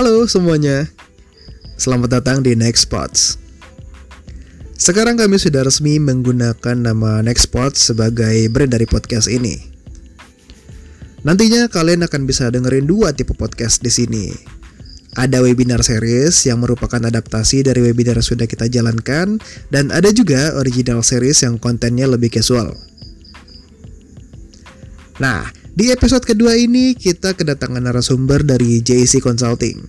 Halo semuanya, selamat datang di Next Spots. Sekarang kami sudah resmi menggunakan nama Next Spots sebagai brand dari podcast ini. Nantinya kalian akan bisa dengerin dua tipe podcast di sini. Ada webinar series yang merupakan adaptasi dari webinar yang sudah kita jalankan dan ada juga original series yang kontennya lebih casual. Nah, di episode kedua ini kita kedatangan narasumber dari JC Consulting.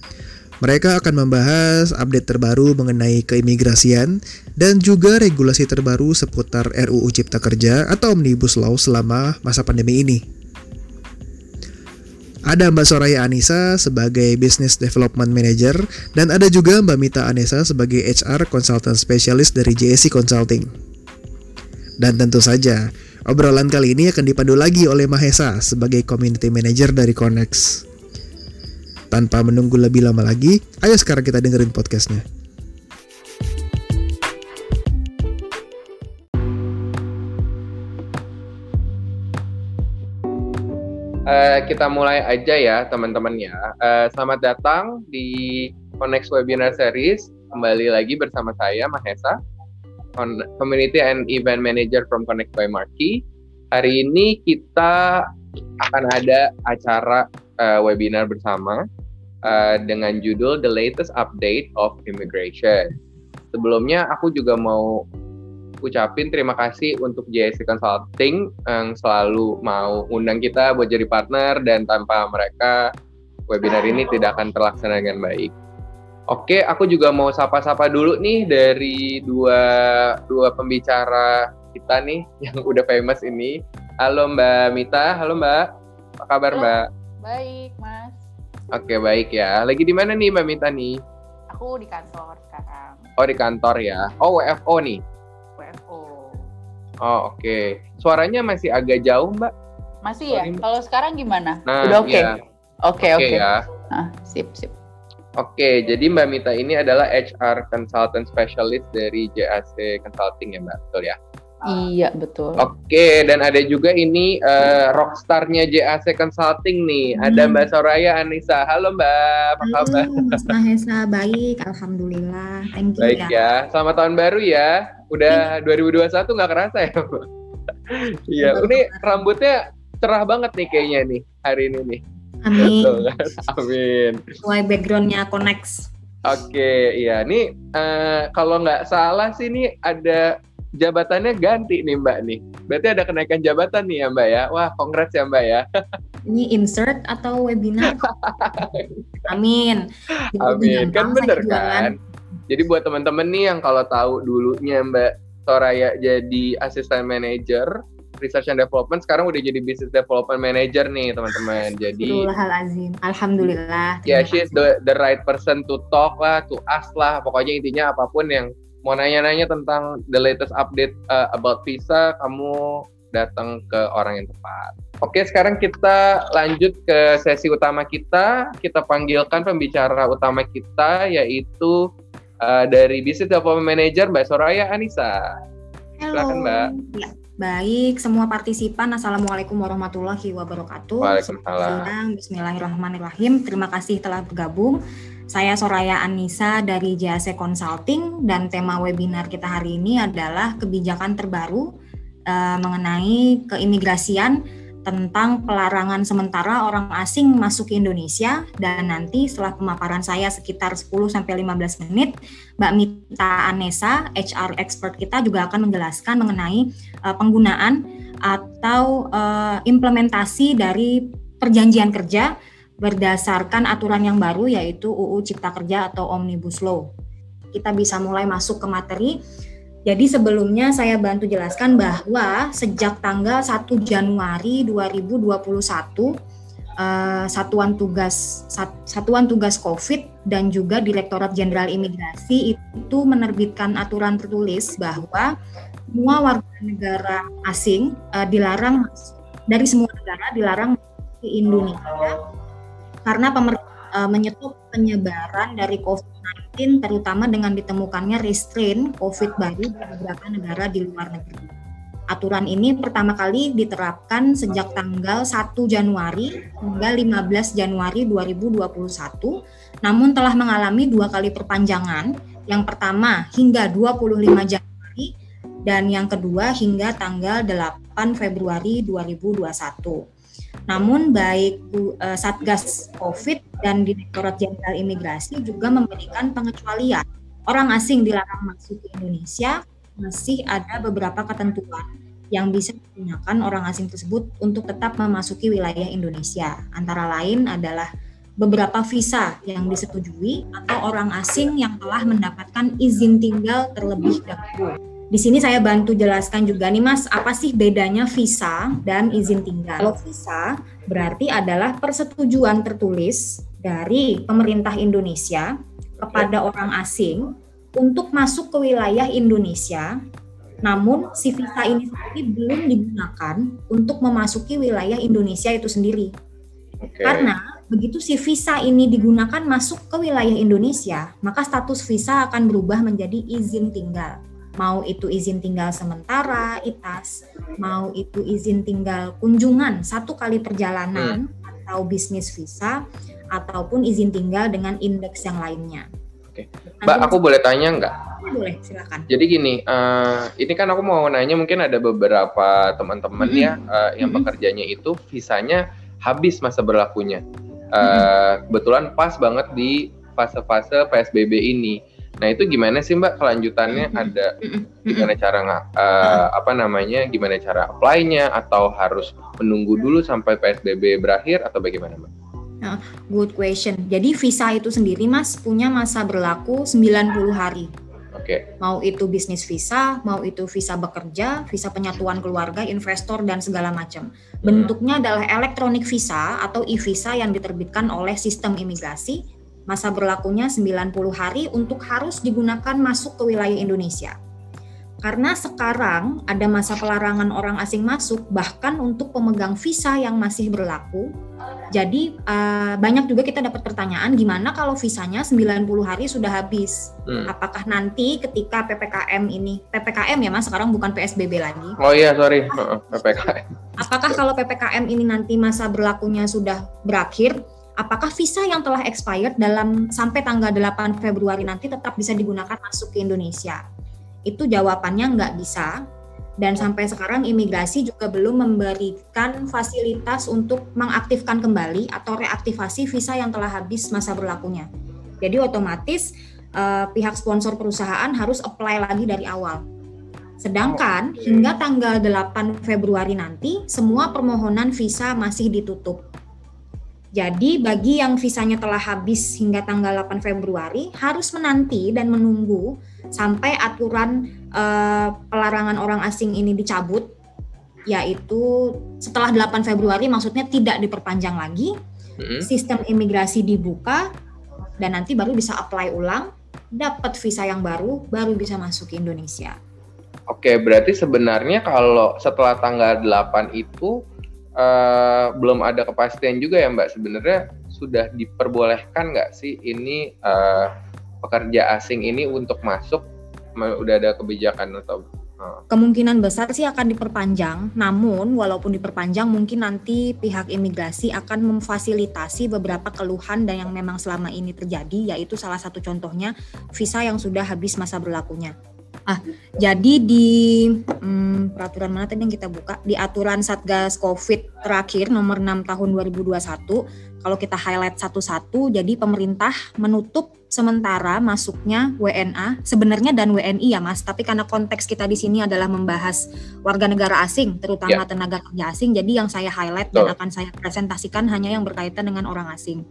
Mereka akan membahas update terbaru mengenai keimigrasian dan juga regulasi terbaru seputar RUU Cipta Kerja atau Omnibus Law selama masa pandemi ini. Ada Mbak Soraya Anissa sebagai Business Development Manager dan ada juga Mbak Mita Anissa sebagai HR Consultant Specialist dari JSC Consulting. Dan tentu saja, Obrolan kali ini akan dipandu lagi oleh Mahesa sebagai Community Manager dari Connex. Tanpa menunggu lebih lama lagi, ayo sekarang kita dengerin podcastnya. Uh, kita mulai aja ya teman-teman ya. Uh, selamat datang di Connex Webinar Series. Kembali lagi bersama saya Mahesa on Community and Event Manager from Connect by Marquee. Hari ini kita akan ada acara uh, webinar bersama uh, dengan judul The Latest Update of Immigration. Sebelumnya aku juga mau ucapin terima kasih untuk JSC Consulting yang selalu mau undang kita buat jadi partner dan tanpa mereka webinar ini tidak akan terlaksana dengan baik. Oke, aku juga mau sapa-sapa dulu nih dari dua dua pembicara kita nih yang udah famous ini. Halo Mbak Mita, halo Mbak. Apa kabar halo. Mbak? Baik, Mas. Oke, baik ya. Lagi di mana nih Mbak Mita nih? Aku di kantor sekarang. Oh, di kantor ya. Oh, WFO nih. WFO. Oh, oke. Okay. Suaranya masih agak jauh, Mbak? Masih ya? Kalau sekarang gimana? Nah, Udah oke. Okay? Iya. Oke, oke. ya. Ah, sip, sip. Oke, jadi Mbak Mita ini adalah HR Consultant Specialist dari JAC Consulting ya Mbak, betul ya? Iya, betul. Oke, dan ada juga ini uh, rockstarnya JAC Consulting nih. Hmm. Ada Mbak Soraya Anissa. Halo Mbak, apa Halo, kabar? Mas Mahesa, baik. Alhamdulillah. Thank you baik ya. ya. Selamat tahun baru ya. Udah 2021 nggak kerasa ya Iya, ini rambutnya cerah banget nih kayaknya nih hari ini nih. Amin. Kan? Amin. Sesuai backgroundnya Connect. Oke, okay, iya. Nih uh, kalau nggak salah sih nih ada jabatannya ganti nih Mbak nih. Berarti ada kenaikan jabatan nih ya Mbak ya. Wah, congrats ya Mbak ya. Ini insert atau webinar? Amin. Amin. Kan bener kan? Jadi buat teman-teman nih yang kalau tahu dulunya Mbak Soraya jadi asisten manager, research and development sekarang udah jadi business development manager nih teman-teman. Jadi. Alhamdulillah. Ya, yeah, she's the the right person to talk lah, to ask lah. Pokoknya intinya apa pun yang mau nanya-nanya tentang the latest update uh, about visa, kamu datang ke orang yang tepat. Oke, sekarang kita lanjut ke sesi utama kita. Kita panggilkan pembicara utama kita yaitu uh, dari Business Development Manager Mbak Soraya Anissa. Halo. Silakan Mbak. Ya. Baik, semua partisipan, Assalamualaikum warahmatullahi wabarakatuh. Waalaikumsalam. Bismillahirrahmanirrahim. Terima kasih telah bergabung. Saya Soraya Anissa dari JAC Consulting dan tema webinar kita hari ini adalah kebijakan terbaru uh, mengenai keimigrasian tentang pelarangan sementara orang asing masuk ke Indonesia dan nanti setelah pemaparan saya sekitar 10 sampai 15 menit Mbak Mita Anessa HR expert kita juga akan menjelaskan mengenai uh, penggunaan atau uh, implementasi dari perjanjian kerja berdasarkan aturan yang baru yaitu UU Cipta Kerja atau Omnibus Law. Kita bisa mulai masuk ke materi jadi sebelumnya saya bantu jelaskan bahwa sejak tanggal 1 Januari 2021 uh, Satuan Tugas Satuan Tugas Covid dan juga Direktorat Jenderal Imigrasi itu menerbitkan aturan tertulis bahwa semua warga negara asing uh, dilarang dari semua negara dilarang ke Indonesia karena pemerintah uh, menyetop penyebaran dari COVID-19 terutama dengan ditemukannya restrain COVID baru di beberapa negara di luar negeri. Aturan ini pertama kali diterapkan sejak tanggal 1 Januari hingga 15 Januari 2021 namun telah mengalami dua kali perpanjangan. Yang pertama hingga 25 Januari dan yang kedua hingga tanggal 8 Februari 2021. Namun baik uh, Satgas COVID dan Direktorat Jenderal Imigrasi juga memberikan pengecualian. Orang asing dilarang masuk ke Indonesia, masih ada beberapa ketentuan yang bisa digunakan orang asing tersebut untuk tetap memasuki wilayah Indonesia. Antara lain adalah beberapa visa yang disetujui atau orang asing yang telah mendapatkan izin tinggal terlebih dahulu. Di sini saya bantu jelaskan juga nih Mas, apa sih bedanya visa dan izin tinggal? Kalau visa berarti adalah persetujuan tertulis dari pemerintah Indonesia kepada orang asing untuk masuk ke wilayah Indonesia. Namun si visa ini sendiri belum digunakan untuk memasuki wilayah Indonesia itu sendiri. Okay. Karena begitu si visa ini digunakan masuk ke wilayah Indonesia, maka status visa akan berubah menjadi izin tinggal. Mau itu izin tinggal sementara, ITAS, mau itu izin tinggal kunjungan satu kali perjalanan hmm. atau bisnis visa, ataupun izin tinggal dengan indeks yang lainnya. Oke, Mbak, aku boleh tanya nggak? Boleh, silakan. Jadi gini, uh, ini kan aku mau nanya mungkin ada beberapa teman-teman mm -hmm. ya uh, yang mm -hmm. pekerjanya itu visanya habis masa berlakunya uh, kebetulan pas banget di fase-fase PSBB ini. Nah itu gimana sih Mbak kelanjutannya ada gimana cara uh, apa namanya gimana cara apply-nya atau harus menunggu dulu sampai PSBB berakhir atau bagaimana Mbak? Nah, good question. Jadi visa itu sendiri Mas punya masa berlaku 90 hari. Oke. Okay. Mau itu bisnis visa, mau itu visa bekerja, visa penyatuan keluarga, investor dan segala macam. Bentuknya adalah elektronik visa atau e-visa yang diterbitkan oleh sistem imigrasi. Masa berlakunya 90 hari untuk harus digunakan masuk ke wilayah Indonesia. Karena sekarang ada masa pelarangan orang asing masuk bahkan untuk pemegang visa yang masih berlaku. Jadi uh, banyak juga kita dapat pertanyaan gimana kalau visanya 90 hari sudah habis. Hmm. Apakah nanti ketika PPKM ini PPKM ya Mas sekarang bukan PSBB lagi. Oh iya sorry PPKM. Apakah kalau PPKM ini nanti masa berlakunya sudah berakhir apakah visa yang telah expired dalam sampai tanggal 8 Februari nanti tetap bisa digunakan masuk ke Indonesia? Itu jawabannya nggak bisa. Dan sampai sekarang imigrasi juga belum memberikan fasilitas untuk mengaktifkan kembali atau reaktivasi visa yang telah habis masa berlakunya. Jadi otomatis uh, pihak sponsor perusahaan harus apply lagi dari awal. Sedangkan hingga tanggal 8 Februari nanti semua permohonan visa masih ditutup. Jadi bagi yang visanya telah habis hingga tanggal 8 Februari harus menanti dan menunggu sampai aturan uh, pelarangan orang asing ini dicabut yaitu setelah 8 Februari maksudnya tidak diperpanjang lagi. Hmm. Sistem imigrasi dibuka dan nanti baru bisa apply ulang, dapat visa yang baru, baru bisa masuk ke Indonesia. Oke, berarti sebenarnya kalau setelah tanggal 8 itu uh, belum ada kepastian juga ya Mbak. Sebenarnya sudah diperbolehkan nggak sih ini uh, pekerja asing ini untuk masuk? Udah ada kebijakan atau uh. kemungkinan besar sih akan diperpanjang. Namun walaupun diperpanjang mungkin nanti pihak imigrasi akan memfasilitasi beberapa keluhan dan yang memang selama ini terjadi yaitu salah satu contohnya visa yang sudah habis masa berlakunya. Ah, jadi di hmm, peraturan mana tadi yang kita buka di aturan Satgas Covid terakhir nomor 6 tahun 2021 kalau kita highlight satu-satu jadi pemerintah menutup sementara masuknya WNA sebenarnya dan WNI ya Mas, tapi karena konteks kita di sini adalah membahas warga negara asing terutama yeah. tenaga kerja asing jadi yang saya highlight dan akan saya presentasikan hanya yang berkaitan dengan orang asing.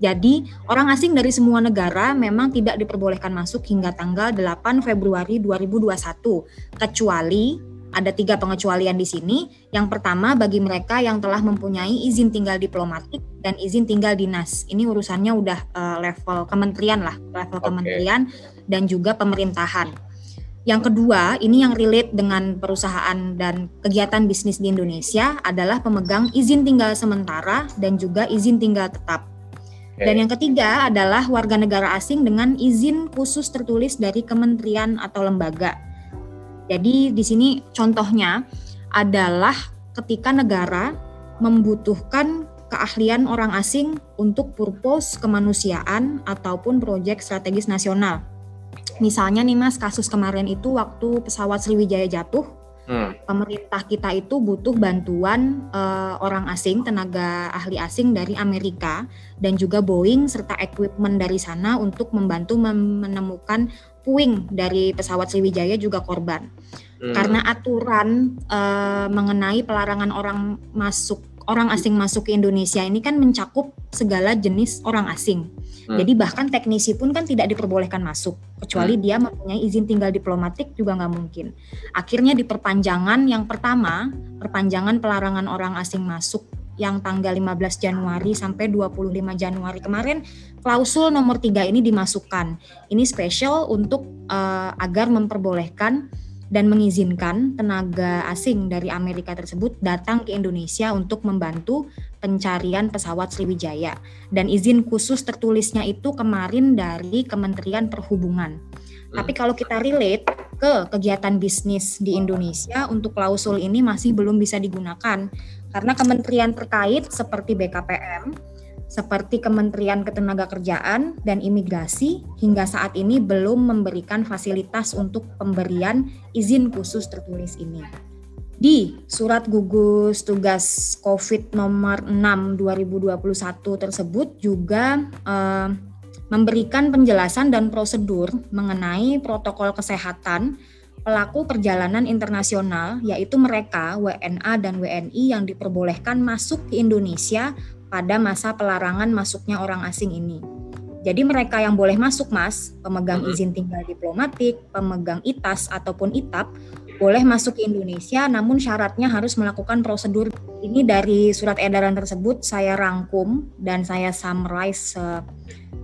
Jadi, orang asing dari semua negara memang tidak diperbolehkan masuk hingga tanggal 8 Februari 2021, kecuali ada tiga pengecualian di sini. Yang pertama bagi mereka yang telah mempunyai izin tinggal diplomatik dan izin tinggal dinas. Ini urusannya udah uh, level kementerian lah, level okay. kementerian dan juga pemerintahan. Yang kedua, ini yang relate dengan perusahaan dan kegiatan bisnis di Indonesia adalah pemegang izin tinggal sementara dan juga izin tinggal tetap. Dan yang ketiga adalah warga negara asing dengan izin khusus tertulis dari kementerian atau lembaga. Jadi di sini contohnya adalah ketika negara membutuhkan keahlian orang asing untuk purpose kemanusiaan ataupun proyek strategis nasional. Misalnya nih Mas, kasus kemarin itu waktu pesawat Sriwijaya jatuh, hmm. pemerintah kita itu butuh bantuan uh, orang asing, tenaga ahli asing dari Amerika dan juga Boeing serta equipment dari sana untuk membantu menemukan puing dari pesawat Sriwijaya juga korban. Hmm. Karena aturan uh, mengenai pelarangan orang masuk orang asing masuk ke Indonesia ini kan mencakup segala jenis orang asing. Hmm. Jadi bahkan teknisi pun kan tidak diperbolehkan masuk kecuali hmm. dia mempunyai izin tinggal diplomatik juga nggak mungkin. Akhirnya di perpanjangan yang pertama, perpanjangan pelarangan orang asing masuk yang tanggal 15 Januari sampai 25 Januari kemarin klausul nomor tiga ini dimasukkan. Ini spesial untuk uh, agar memperbolehkan dan mengizinkan tenaga asing dari Amerika tersebut datang ke Indonesia untuk membantu pencarian pesawat Sriwijaya. Dan izin khusus tertulisnya itu kemarin dari Kementerian Perhubungan. Hmm. Tapi kalau kita relate ke kegiatan bisnis di Indonesia untuk klausul ini masih belum bisa digunakan karena kementerian terkait seperti BKPM seperti Kementerian Ketenagakerjaan dan Imigrasi hingga saat ini belum memberikan fasilitas untuk pemberian izin khusus tertulis ini. Di surat gugus tugas COVID nomor 6 2021 tersebut juga eh, memberikan penjelasan dan prosedur mengenai protokol kesehatan pelaku perjalanan internasional yaitu mereka WNA dan WNI yang diperbolehkan masuk ke Indonesia pada masa pelarangan masuknya orang asing ini. Jadi mereka yang boleh masuk mas, pemegang izin tinggal diplomatik, pemegang ITAS ataupun ITAP, boleh masuk ke Indonesia namun syaratnya harus melakukan prosedur ini dari surat edaran tersebut saya rangkum dan saya summarize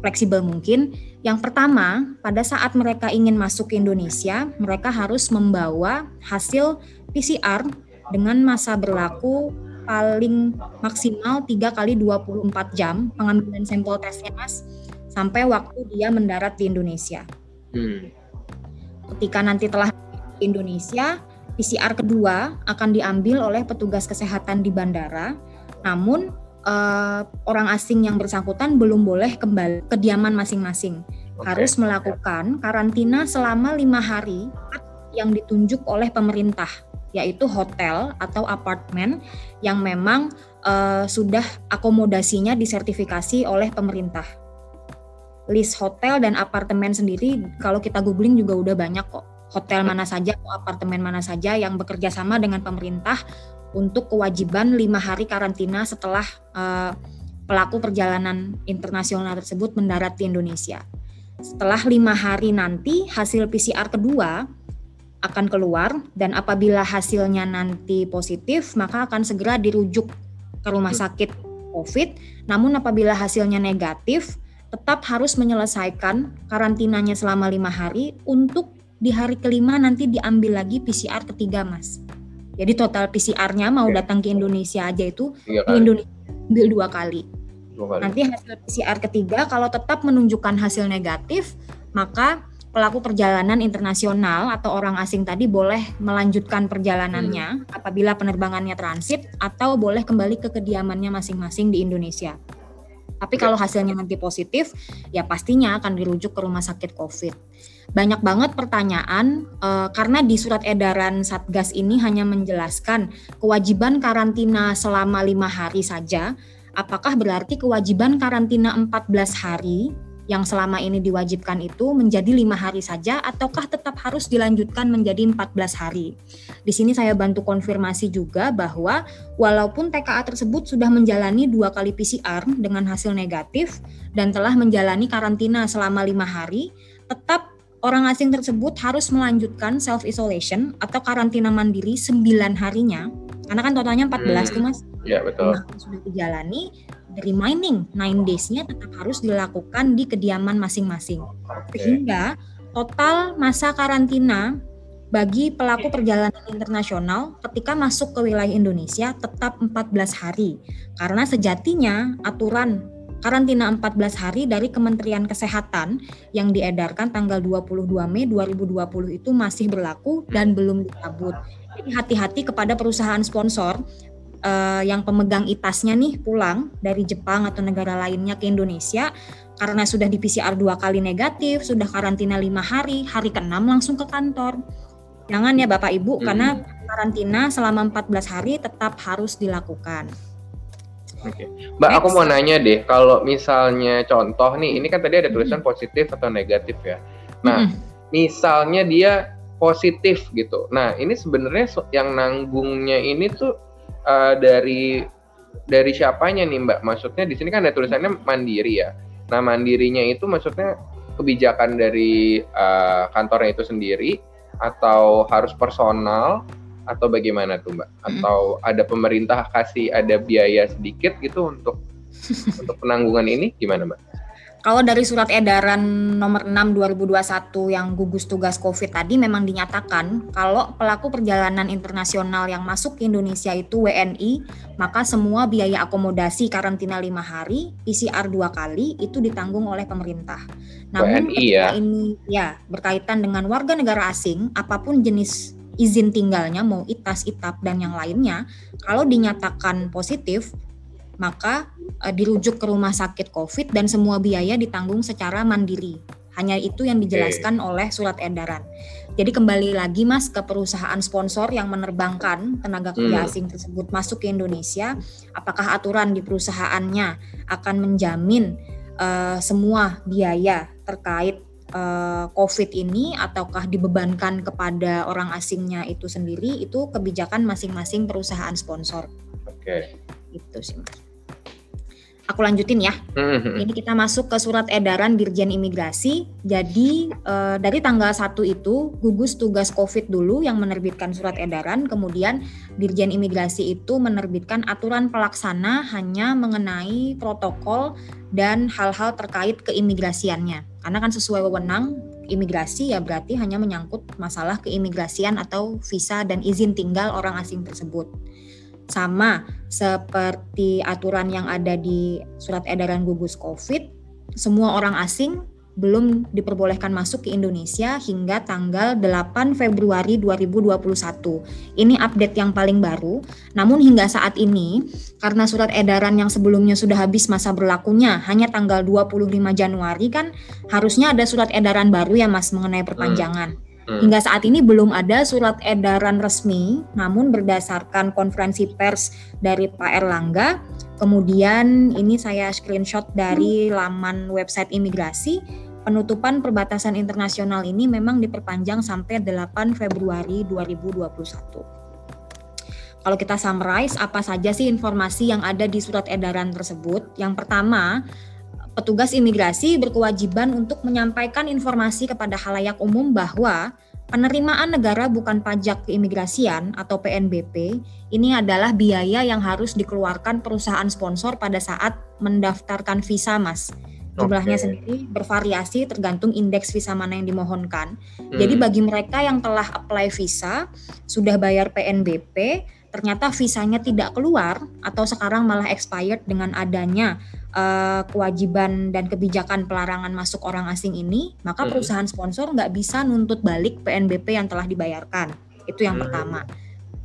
fleksibel mungkin. Yang pertama, pada saat mereka ingin masuk ke Indonesia, mereka harus membawa hasil PCR dengan masa berlaku paling maksimal 3 kali 24 jam pengambilan sampel tesnya Mas sampai waktu dia mendarat di Indonesia. Hmm. Ketika nanti telah Indonesia, PCR kedua akan diambil oleh petugas kesehatan di bandara. Namun uh, orang asing yang bersangkutan belum boleh kembali ke diaman masing-masing. Okay. Harus melakukan karantina selama lima hari yang ditunjuk oleh pemerintah yaitu hotel atau apartemen yang memang uh, sudah akomodasinya disertifikasi oleh pemerintah. List hotel dan apartemen sendiri kalau kita googling juga udah banyak kok. Hotel mana saja atau apartemen mana saja yang bekerja sama dengan pemerintah untuk kewajiban lima hari karantina setelah uh, pelaku perjalanan internasional tersebut mendarat di Indonesia. Setelah lima hari nanti hasil PCR kedua akan keluar dan apabila hasilnya nanti positif maka akan segera dirujuk ke rumah sakit COVID. Namun apabila hasilnya negatif tetap harus menyelesaikan karantinanya selama lima hari untuk di hari kelima nanti diambil lagi PCR ketiga mas. Jadi total PCR-nya mau datang ke Indonesia aja itu di Indonesia ambil dua kali. dua kali. Nanti hasil PCR ketiga kalau tetap menunjukkan hasil negatif maka pelaku perjalanan internasional atau orang asing tadi boleh melanjutkan perjalanannya hmm. apabila penerbangannya transit atau boleh kembali ke kediamannya masing-masing di Indonesia. Tapi kalau hasilnya nanti positif, ya pastinya akan dirujuk ke rumah sakit COVID. Banyak banget pertanyaan uh, karena di surat edaran Satgas ini hanya menjelaskan kewajiban karantina selama lima hari saja. Apakah berarti kewajiban karantina 14 hari yang selama ini diwajibkan itu menjadi lima hari saja ataukah tetap harus dilanjutkan menjadi 14 hari. Di sini saya bantu konfirmasi juga bahwa walaupun TKA tersebut sudah menjalani dua kali PCR dengan hasil negatif dan telah menjalani karantina selama lima hari, tetap orang asing tersebut harus melanjutkan self isolation atau karantina mandiri 9 harinya karena kan totalnya 14 hmm. tuh Mas. Iya, betul. Nah, sudah dijalani remaining 9 days-nya tetap harus dilakukan di kediaman masing-masing. Sehingga total masa karantina bagi pelaku perjalanan internasional ketika masuk ke wilayah Indonesia tetap 14 hari. Karena sejatinya aturan karantina 14 hari dari Kementerian Kesehatan yang diedarkan tanggal 22 Mei 2020 itu masih berlaku dan belum dicabut. Jadi hati-hati kepada perusahaan sponsor uh, yang pemegang itasnya nih pulang dari Jepang atau negara lainnya ke Indonesia karena sudah di PCR dua kali negatif, sudah karantina lima hari, hari keenam langsung ke kantor. Jangan ya Bapak Ibu, hmm. karena karantina selama 14 hari tetap harus dilakukan. Oke, okay. Mbak, Next. aku mau nanya deh, kalau misalnya contoh nih, ini kan tadi ada tulisan hmm. positif atau negatif ya. Nah, hmm. misalnya dia positif gitu. Nah, ini sebenarnya yang nanggungnya ini tuh uh, dari dari siapanya nih Mbak? Maksudnya di sini kan ada tulisannya mandiri ya. Nah, mandirinya itu maksudnya kebijakan dari uh, kantornya itu sendiri atau harus personal atau bagaimana tuh Mbak? Atau ada pemerintah kasih ada biaya sedikit gitu untuk untuk penanggungan ini gimana Mbak? Kalau dari surat edaran nomor 6 2021 yang gugus tugas COVID tadi memang dinyatakan kalau pelaku perjalanan internasional yang masuk ke Indonesia itu WNI, maka semua biaya akomodasi karantina lima hari, PCR dua kali itu ditanggung oleh pemerintah. Namun WNI ya. ini ya berkaitan dengan warga negara asing, apa pun jenis izin tinggalnya mau itas, itap dan yang lainnya, kalau dinyatakan positif maka uh, dirujuk ke rumah sakit COVID dan semua biaya ditanggung secara mandiri. Hanya itu yang dijelaskan okay. oleh surat edaran. Jadi kembali lagi Mas ke perusahaan sponsor yang menerbangkan tenaga kerja hmm. asing tersebut masuk ke Indonesia, apakah aturan di perusahaannya akan menjamin uh, semua biaya terkait uh, COVID ini ataukah dibebankan kepada orang asingnya itu sendiri itu kebijakan masing-masing perusahaan sponsor. Oke. Okay. Itu sih Mas aku lanjutin ya. Mm-hmm. Ini kita masuk ke surat edaran Dirjen Imigrasi. Jadi uh, dari tanggal 1 itu gugus tugas Covid dulu yang menerbitkan surat edaran, kemudian Dirjen Imigrasi itu menerbitkan aturan pelaksana hanya mengenai protokol dan hal-hal terkait keimigrasiannya. Karena kan sesuai wewenang imigrasi ya berarti hanya menyangkut masalah keimigrasian atau visa dan izin tinggal orang asing tersebut. Sama seperti aturan yang ada di surat edaran gugus COVID, semua orang asing belum diperbolehkan masuk ke Indonesia hingga tanggal 8 Februari 2021. Ini update yang paling baru. Namun hingga saat ini karena surat edaran yang sebelumnya sudah habis masa berlakunya hanya tanggal 25 Januari kan harusnya ada surat edaran baru ya Mas mengenai perpanjangan. Hmm. Hmm. Hingga saat ini belum ada surat edaran resmi, namun berdasarkan konferensi pers dari Pak Erlangga, kemudian ini saya screenshot dari laman website imigrasi, penutupan perbatasan internasional ini memang diperpanjang sampai 8 Februari 2021. Kalau kita summarize apa saja sih informasi yang ada di surat edaran tersebut? Yang pertama, petugas imigrasi berkewajiban untuk menyampaikan informasi kepada halayak umum bahwa penerimaan negara bukan pajak keimigrasian atau PNBP ini adalah biaya yang harus dikeluarkan perusahaan sponsor pada saat mendaftarkan visa, Mas. Jumlahnya okay. sendiri bervariasi tergantung indeks visa mana yang dimohonkan. Hmm. Jadi bagi mereka yang telah apply visa, sudah bayar PNBP, ternyata visanya tidak keluar atau sekarang malah expired dengan adanya uh, kewajiban dan kebijakan pelarangan masuk orang asing ini, maka hmm. perusahaan sponsor nggak bisa nuntut balik PNBP yang telah dibayarkan. Itu yang hmm. pertama.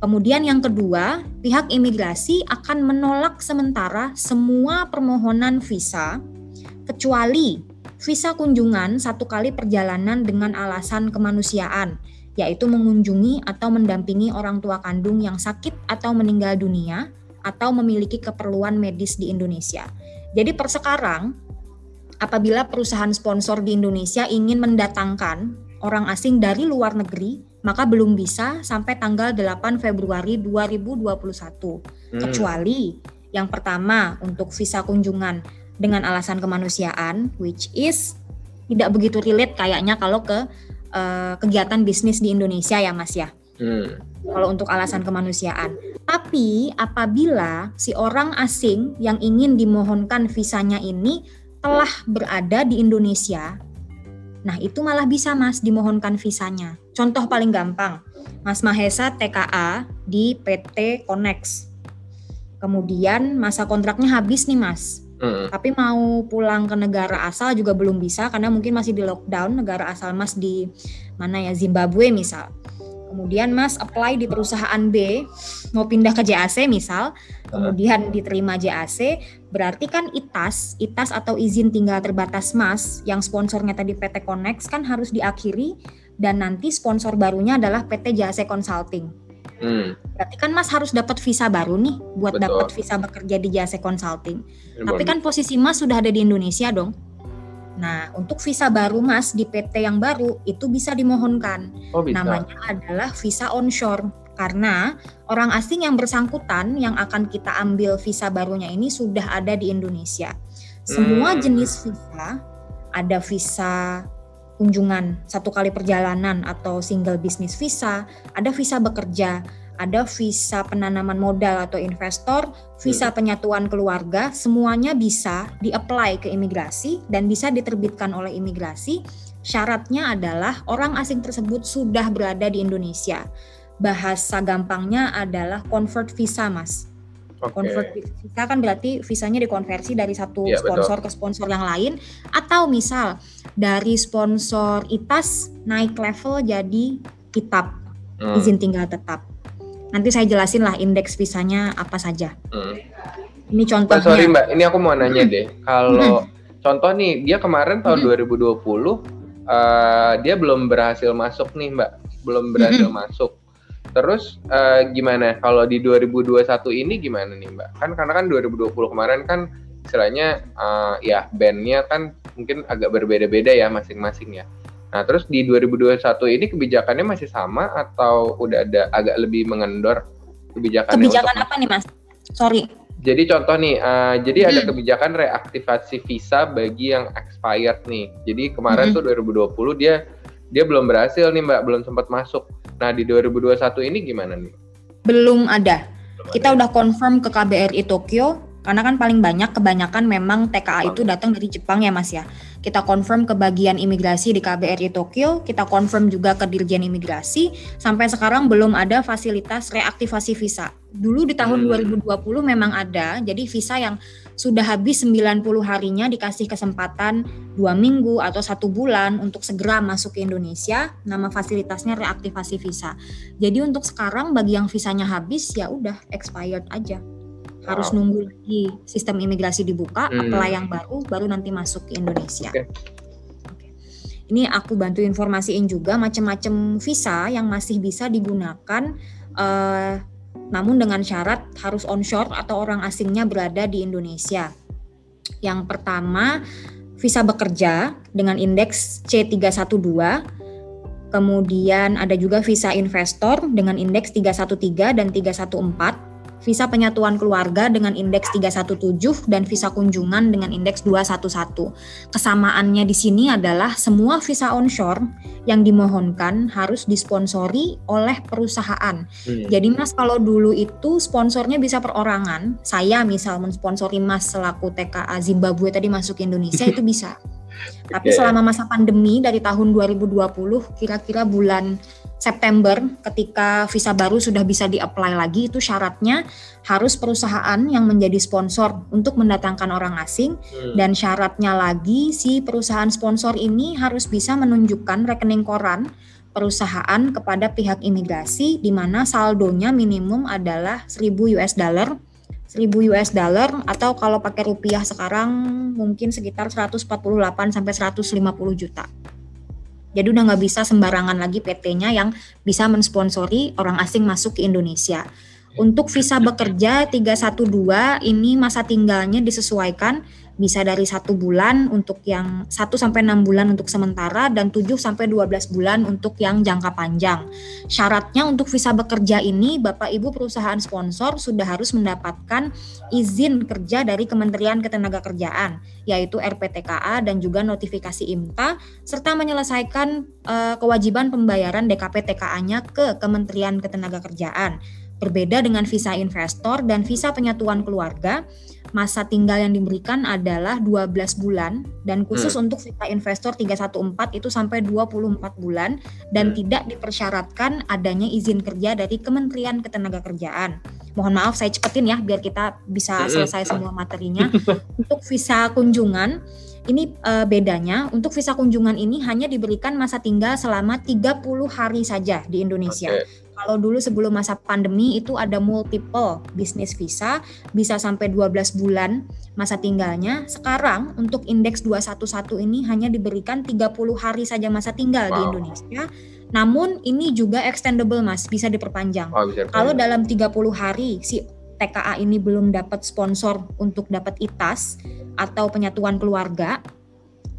Kemudian yang kedua, pihak imigrasi akan menolak sementara semua permohonan visa kecuali visa kunjungan satu kali perjalanan dengan alasan kemanusiaan yaitu mengunjungi atau mendampingi orang tua kandung yang sakit atau meninggal dunia atau memiliki keperluan medis di Indonesia. Jadi per sekarang apabila perusahaan sponsor di Indonesia ingin mendatangkan orang asing dari luar negeri, maka belum bisa sampai tanggal 8 Februari 2021. Hmm. Kecuali yang pertama untuk visa kunjungan dengan alasan kemanusiaan which is tidak begitu relate kayaknya kalau ke uh, kegiatan bisnis di Indonesia ya Mas ya. Hmm. Kalau untuk alasan kemanusiaan. Tapi apabila si orang asing yang ingin dimohonkan visanya ini telah berada di Indonesia, nah itu malah bisa Mas dimohonkan visanya. Contoh paling gampang, Mas Mahesa TKA di PT Konex. Kemudian masa kontraknya habis nih Mas. Hmm. Tapi mau pulang ke negara asal juga belum bisa karena mungkin masih di lockdown negara asal Mas di mana ya Zimbabwe misal. Kemudian Mas apply di perusahaan B, mau pindah ke JAC misal, kemudian diterima JAC, berarti kan ITAS, ITAS atau izin tinggal terbatas Mas, yang sponsornya tadi PT Connect kan harus diakhiri dan nanti sponsor barunya adalah PT JAC Consulting. Hmm. Berarti kan Mas harus dapat visa baru nih buat dapat visa bekerja di JAC Consulting. Ya, Tapi kan posisi Mas sudah ada di Indonesia dong. Nah, untuk visa baru Mas di PT yang baru itu bisa dimohonkan. Oh, bisa. Namanya adalah visa onshore karena orang asing yang bersangkutan yang akan kita ambil visa barunya ini sudah ada di Indonesia. Semua hmm. jenis visa ada visa kunjungan satu kali perjalanan atau single business visa, ada visa bekerja, ada visa penanaman modal atau investor, visa hmm. penyatuan keluarga, semuanya bisa di-apply ke imigrasi dan bisa diterbitkan oleh imigrasi. Syaratnya adalah orang asing tersebut sudah berada di Indonesia. Bahasa gampangnya adalah convert visa, Mas. Okay. Convert visa kan berarti visanya dikonversi dari satu ya, sponsor betul. ke sponsor yang lain atau misal dari sponsor ITAS naik level jadi kitab hmm. izin tinggal tetap. Nanti saya jelasin lah indeks visanya apa saja. Hmm. Ini contohnya. Oh, sorry Mbak, ini aku mau nanya deh. Kalau hmm. contoh nih, dia kemarin tahun hmm. 2020 uh, dia belum berhasil masuk nih Mbak, belum berhasil hmm. masuk. Terus uh, gimana kalau di 2021 ini gimana nih Mbak? Kan karena kan 2020 kemarin kan istilahnya uh, ya bandnya kan mungkin agak berbeda-beda ya masing-masing ya. Nah, terus di 2021 ini kebijakannya masih sama atau udah ada agak lebih mengendor kebijakannya? Kebijakan apa nih, Mas? Sorry. Jadi contoh nih, uh, jadi hmm. ada kebijakan reaktivasi visa bagi yang expired nih. Jadi kemarin hmm. tuh 2020 dia dia belum berhasil nih, Mbak, belum sempat masuk. Nah, di 2021 ini gimana nih? Belum ada. Belum Kita ada. udah confirm ke KBRI Tokyo karena kan paling banyak kebanyakan memang TKA itu datang dari Jepang ya Mas ya. Kita confirm ke bagian imigrasi di KBRI Tokyo, kita confirm juga ke Dirjen Imigrasi. Sampai sekarang belum ada fasilitas reaktivasi visa. Dulu di tahun hmm. 2020 memang ada, jadi visa yang sudah habis 90 harinya dikasih kesempatan dua minggu atau satu bulan untuk segera masuk ke Indonesia. Nama fasilitasnya reaktivasi visa. Jadi untuk sekarang bagi yang visanya habis ya udah expired aja harus wow. nunggu lagi sistem imigrasi dibuka, hmm. apply yang baru, baru nanti masuk ke Indonesia. Okay. Ini aku bantu informasiin juga macam-macam visa yang masih bisa digunakan, uh, namun dengan syarat harus onshore atau orang asingnya berada di Indonesia. Yang pertama, visa bekerja dengan indeks C312. Kemudian ada juga visa investor dengan indeks 313 dan 314 visa penyatuan keluarga dengan indeks 317 dan visa kunjungan dengan indeks 211. Kesamaannya di sini adalah semua visa onshore yang dimohonkan harus disponsori oleh perusahaan. Hmm. Jadi Mas kalau dulu itu sponsornya bisa perorangan, saya misal mensponsori Mas selaku TKA Zimbabwe tadi masuk ke Indonesia itu bisa. Tapi selama masa pandemi dari tahun 2020 kira-kira bulan September ketika visa baru sudah bisa di-apply lagi itu syaratnya harus perusahaan yang menjadi sponsor untuk mendatangkan orang asing. Hmm. dan syaratnya lagi si perusahaan sponsor ini harus bisa menunjukkan rekening koran perusahaan kepada pihak imigrasi di mana saldonya minimum adalah 1000 US dollar 1000 US dollar atau kalau pakai rupiah sekarang mungkin sekitar 148 sampai 150 juta. Jadi udah nggak bisa sembarangan lagi PT-nya yang bisa mensponsori orang asing masuk ke Indonesia. Untuk visa bekerja 312 ini masa tinggalnya disesuaikan bisa dari satu bulan untuk yang 1 sampai 6 bulan untuk sementara dan 7 sampai 12 bulan untuk yang jangka panjang. Syaratnya untuk visa bekerja ini Bapak Ibu perusahaan sponsor sudah harus mendapatkan izin kerja dari Kementerian Ketenagakerjaan yaitu RPTKA dan juga notifikasi IMTA serta menyelesaikan uh, kewajiban pembayaran DKP TKA-nya ke Kementerian Ketenagakerjaan. Berbeda dengan visa investor dan visa penyatuan keluarga, masa tinggal yang diberikan adalah 12 bulan dan khusus hmm. untuk visa investor 314 itu sampai 24 bulan dan hmm. tidak dipersyaratkan adanya izin kerja dari Kementerian Ketenagakerjaan. mohon maaf saya cepetin ya biar kita bisa selesai semua materinya. Untuk visa kunjungan ini uh, bedanya untuk visa kunjungan ini hanya diberikan masa tinggal selama 30 hari saja di Indonesia. Okay. Kalau dulu sebelum masa pandemi itu ada multiple bisnis visa bisa sampai 12 bulan masa tinggalnya. Sekarang untuk indeks 211 ini hanya diberikan 30 hari saja masa tinggal wow. di Indonesia. Namun ini juga extendable Mas, bisa diperpanjang. Oh, bisa Kalau dalam 30 hari si TKA ini belum dapat sponsor untuk dapat ITAS atau penyatuan keluarga,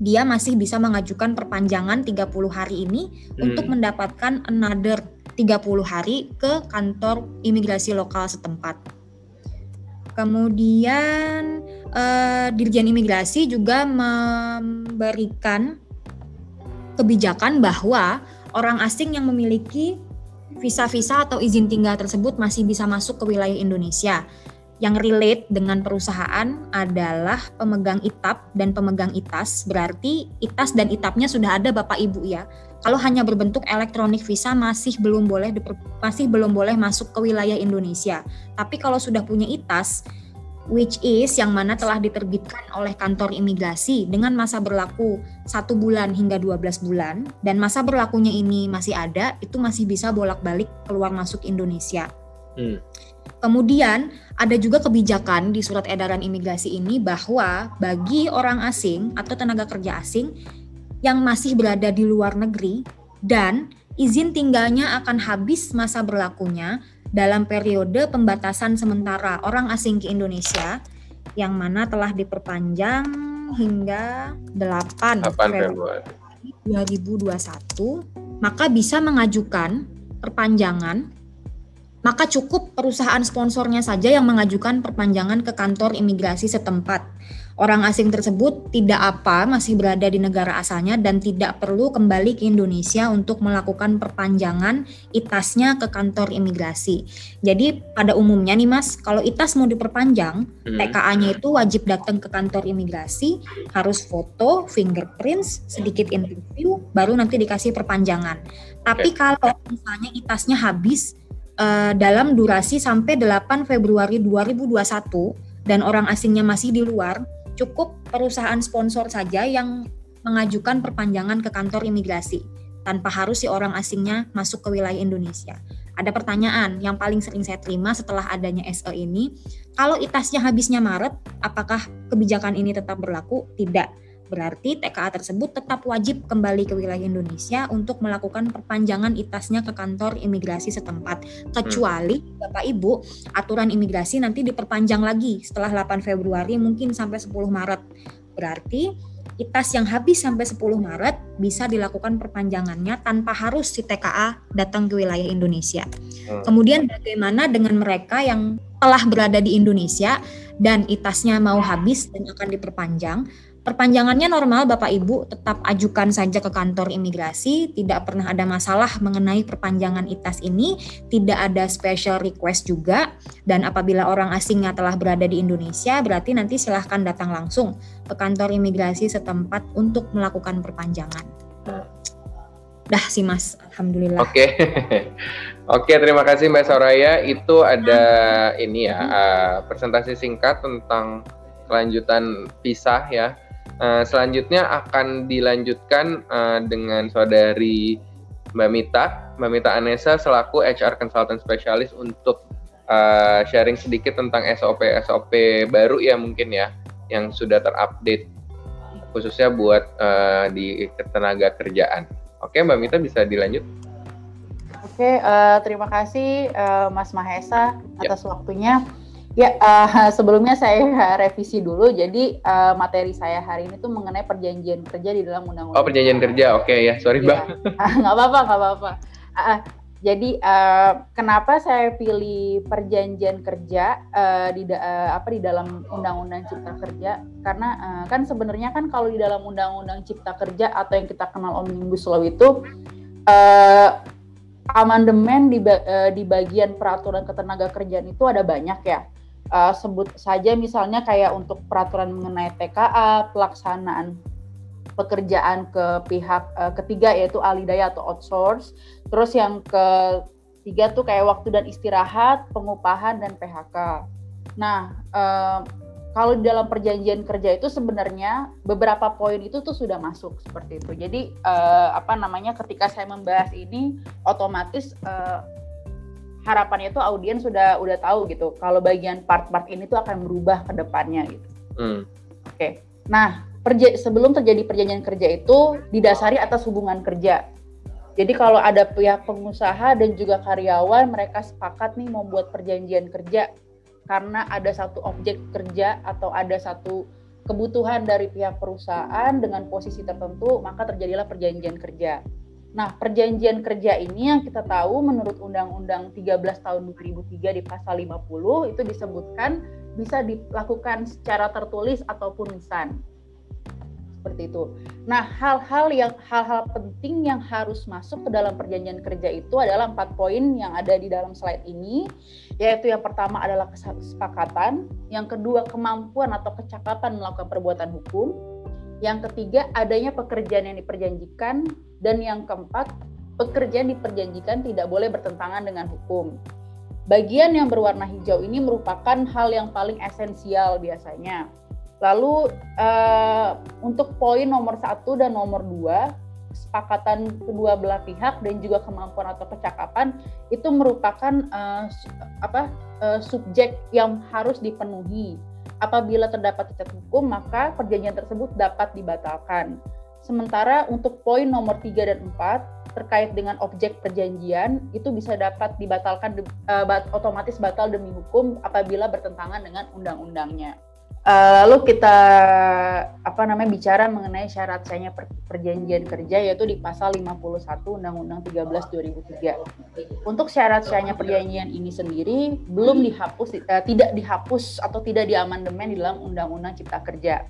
dia masih bisa mengajukan perpanjangan 30 hari ini hmm. untuk mendapatkan another 30 hari ke kantor imigrasi lokal setempat. Kemudian eh, Dirjen Imigrasi juga memberikan kebijakan bahwa orang asing yang memiliki visa-visa atau izin tinggal tersebut masih bisa masuk ke wilayah Indonesia. Yang relate dengan perusahaan adalah pemegang ITAP dan pemegang ITAS. Berarti ITAS dan ITAPnya sudah ada Bapak Ibu ya. Kalau hanya berbentuk elektronik visa masih belum boleh masih belum boleh masuk ke wilayah Indonesia. Tapi kalau sudah punya ITAS, which is yang mana telah diterbitkan oleh kantor imigrasi dengan masa berlaku satu bulan hingga 12 bulan dan masa berlakunya ini masih ada itu masih bisa bolak-balik keluar masuk Indonesia. Hmm. Kemudian ada juga kebijakan di surat edaran imigrasi ini bahwa bagi orang asing atau tenaga kerja asing yang masih berada di luar negeri dan izin tinggalnya akan habis masa berlakunya dalam periode pembatasan sementara orang asing ke Indonesia yang mana telah diperpanjang hingga 8, 8 Februari 2021 maka bisa mengajukan perpanjangan maka cukup perusahaan sponsornya saja yang mengajukan perpanjangan ke kantor imigrasi setempat Orang asing tersebut tidak apa masih berada di negara asalnya dan tidak perlu kembali ke Indonesia untuk melakukan perpanjangan ITASnya ke kantor imigrasi. Jadi pada umumnya nih Mas, kalau ITAS mau diperpanjang, hmm. TKA-nya itu wajib datang ke kantor imigrasi, harus foto, fingerprints, sedikit interview, baru nanti dikasih perpanjangan. Tapi kalau misalnya ITASnya habis uh, dalam durasi sampai 8 Februari 2021 dan orang asingnya masih di luar, cukup perusahaan sponsor saja yang mengajukan perpanjangan ke kantor imigrasi tanpa harus si orang asingnya masuk ke wilayah Indonesia. Ada pertanyaan yang paling sering saya terima setelah adanya SE ini, kalau itasnya habisnya Maret, apakah kebijakan ini tetap berlaku? Tidak. Berarti TKA tersebut tetap wajib kembali ke wilayah Indonesia untuk melakukan perpanjangan itasnya ke kantor imigrasi setempat. Kecuali hmm. Bapak Ibu, aturan imigrasi nanti diperpanjang lagi setelah 8 Februari mungkin sampai 10 Maret. Berarti itas yang habis sampai 10 Maret bisa dilakukan perpanjangannya tanpa harus si TKA datang ke wilayah Indonesia. Hmm. Kemudian bagaimana dengan mereka yang telah berada di Indonesia dan itasnya mau habis dan akan diperpanjang? Perpanjangannya normal Bapak Ibu tetap ajukan saja ke kantor imigrasi, tidak pernah ada masalah mengenai perpanjangan ITAS ini, tidak ada special request juga. Dan apabila orang asingnya telah berada di Indonesia berarti nanti silahkan datang langsung ke kantor imigrasi setempat untuk melakukan perpanjangan. Dah sih Mas, Alhamdulillah. Oke, oke terima kasih Mbak Soraya. Itu ada ini ya uh, presentasi singkat tentang kelanjutan pisah ya Uh, selanjutnya akan dilanjutkan uh, dengan saudari Mbak Mita, Mbak Mita Anessa selaku HR Consultant Specialist untuk uh, sharing sedikit tentang SOP-SOP baru ya mungkin ya yang sudah terupdate khususnya buat uh, di ketenaga kerjaan. Oke, Mbak Mita bisa dilanjut. Oke, uh, terima kasih uh, Mas Mahesa atas ya. waktunya. Ya, uh, sebelumnya saya revisi dulu. Jadi uh, materi saya hari ini tuh mengenai perjanjian kerja di dalam undang-undang. Oh, perjanjian kerja. Oke okay, ya, sorry, ya. Bang. nggak apa-apa, nggak apa-apa. Uh, jadi uh, kenapa saya pilih perjanjian kerja uh, di uh, apa di dalam undang-undang cipta kerja? Karena uh, kan sebenarnya kan kalau di dalam undang-undang cipta kerja atau yang kita kenal omnibus law itu uh, amandemen di, uh, di bagian peraturan ketenaga kerjaan itu ada banyak ya uh, sebut saja misalnya kayak untuk peraturan mengenai TKA, pelaksanaan pekerjaan ke pihak uh, ketiga yaitu alidaya atau outsource. Terus yang ke Tiga tuh kayak waktu dan istirahat, pengupahan dan PHK. Nah, eh, kalau di dalam perjanjian kerja itu sebenarnya beberapa poin itu tuh sudah masuk seperti itu. Jadi eh, apa namanya ketika saya membahas ini otomatis eh, harapannya itu audiens sudah udah tahu gitu kalau bagian part-part ini tuh akan berubah ke depannya gitu. Hmm. Oke. Okay. Nah, perja sebelum terjadi perjanjian kerja itu didasari atas hubungan kerja. Jadi kalau ada pihak pengusaha dan juga karyawan mereka sepakat nih membuat perjanjian kerja karena ada satu objek kerja atau ada satu kebutuhan dari pihak perusahaan dengan posisi tertentu maka terjadilah perjanjian kerja. Nah, perjanjian kerja ini yang kita tahu menurut Undang-Undang 13 tahun 2003 di pasal 50 itu disebutkan bisa dilakukan secara tertulis ataupun lisan seperti itu. Nah, hal-hal yang hal-hal penting yang harus masuk ke dalam perjanjian kerja itu adalah empat poin yang ada di dalam slide ini, yaitu yang pertama adalah kesepakatan, yang kedua kemampuan atau kecakapan melakukan perbuatan hukum, yang ketiga adanya pekerjaan yang diperjanjikan, dan yang keempat pekerjaan diperjanjikan tidak boleh bertentangan dengan hukum. Bagian yang berwarna hijau ini merupakan hal yang paling esensial biasanya Lalu uh, untuk poin nomor satu dan nomor dua, kesepakatan kedua belah pihak dan juga kemampuan atau kecakapan itu merupakan uh, apa uh, subjek yang harus dipenuhi. Apabila terdapat cacat hukum, maka perjanjian tersebut dapat dibatalkan. Sementara untuk poin nomor 3 dan 4 terkait dengan objek perjanjian itu bisa dapat dibatalkan uh, otomatis batal demi hukum apabila bertentangan dengan undang-undangnya. Uh, lalu kita apa namanya bicara mengenai syarat sahnya per, perjanjian kerja yaitu di pasal 51 Undang-Undang 13 2003. Untuk syarat sahnya perjanjian ini sendiri belum dihapus uh, tidak dihapus atau tidak diamandemen di dalam Undang-Undang Cipta Kerja.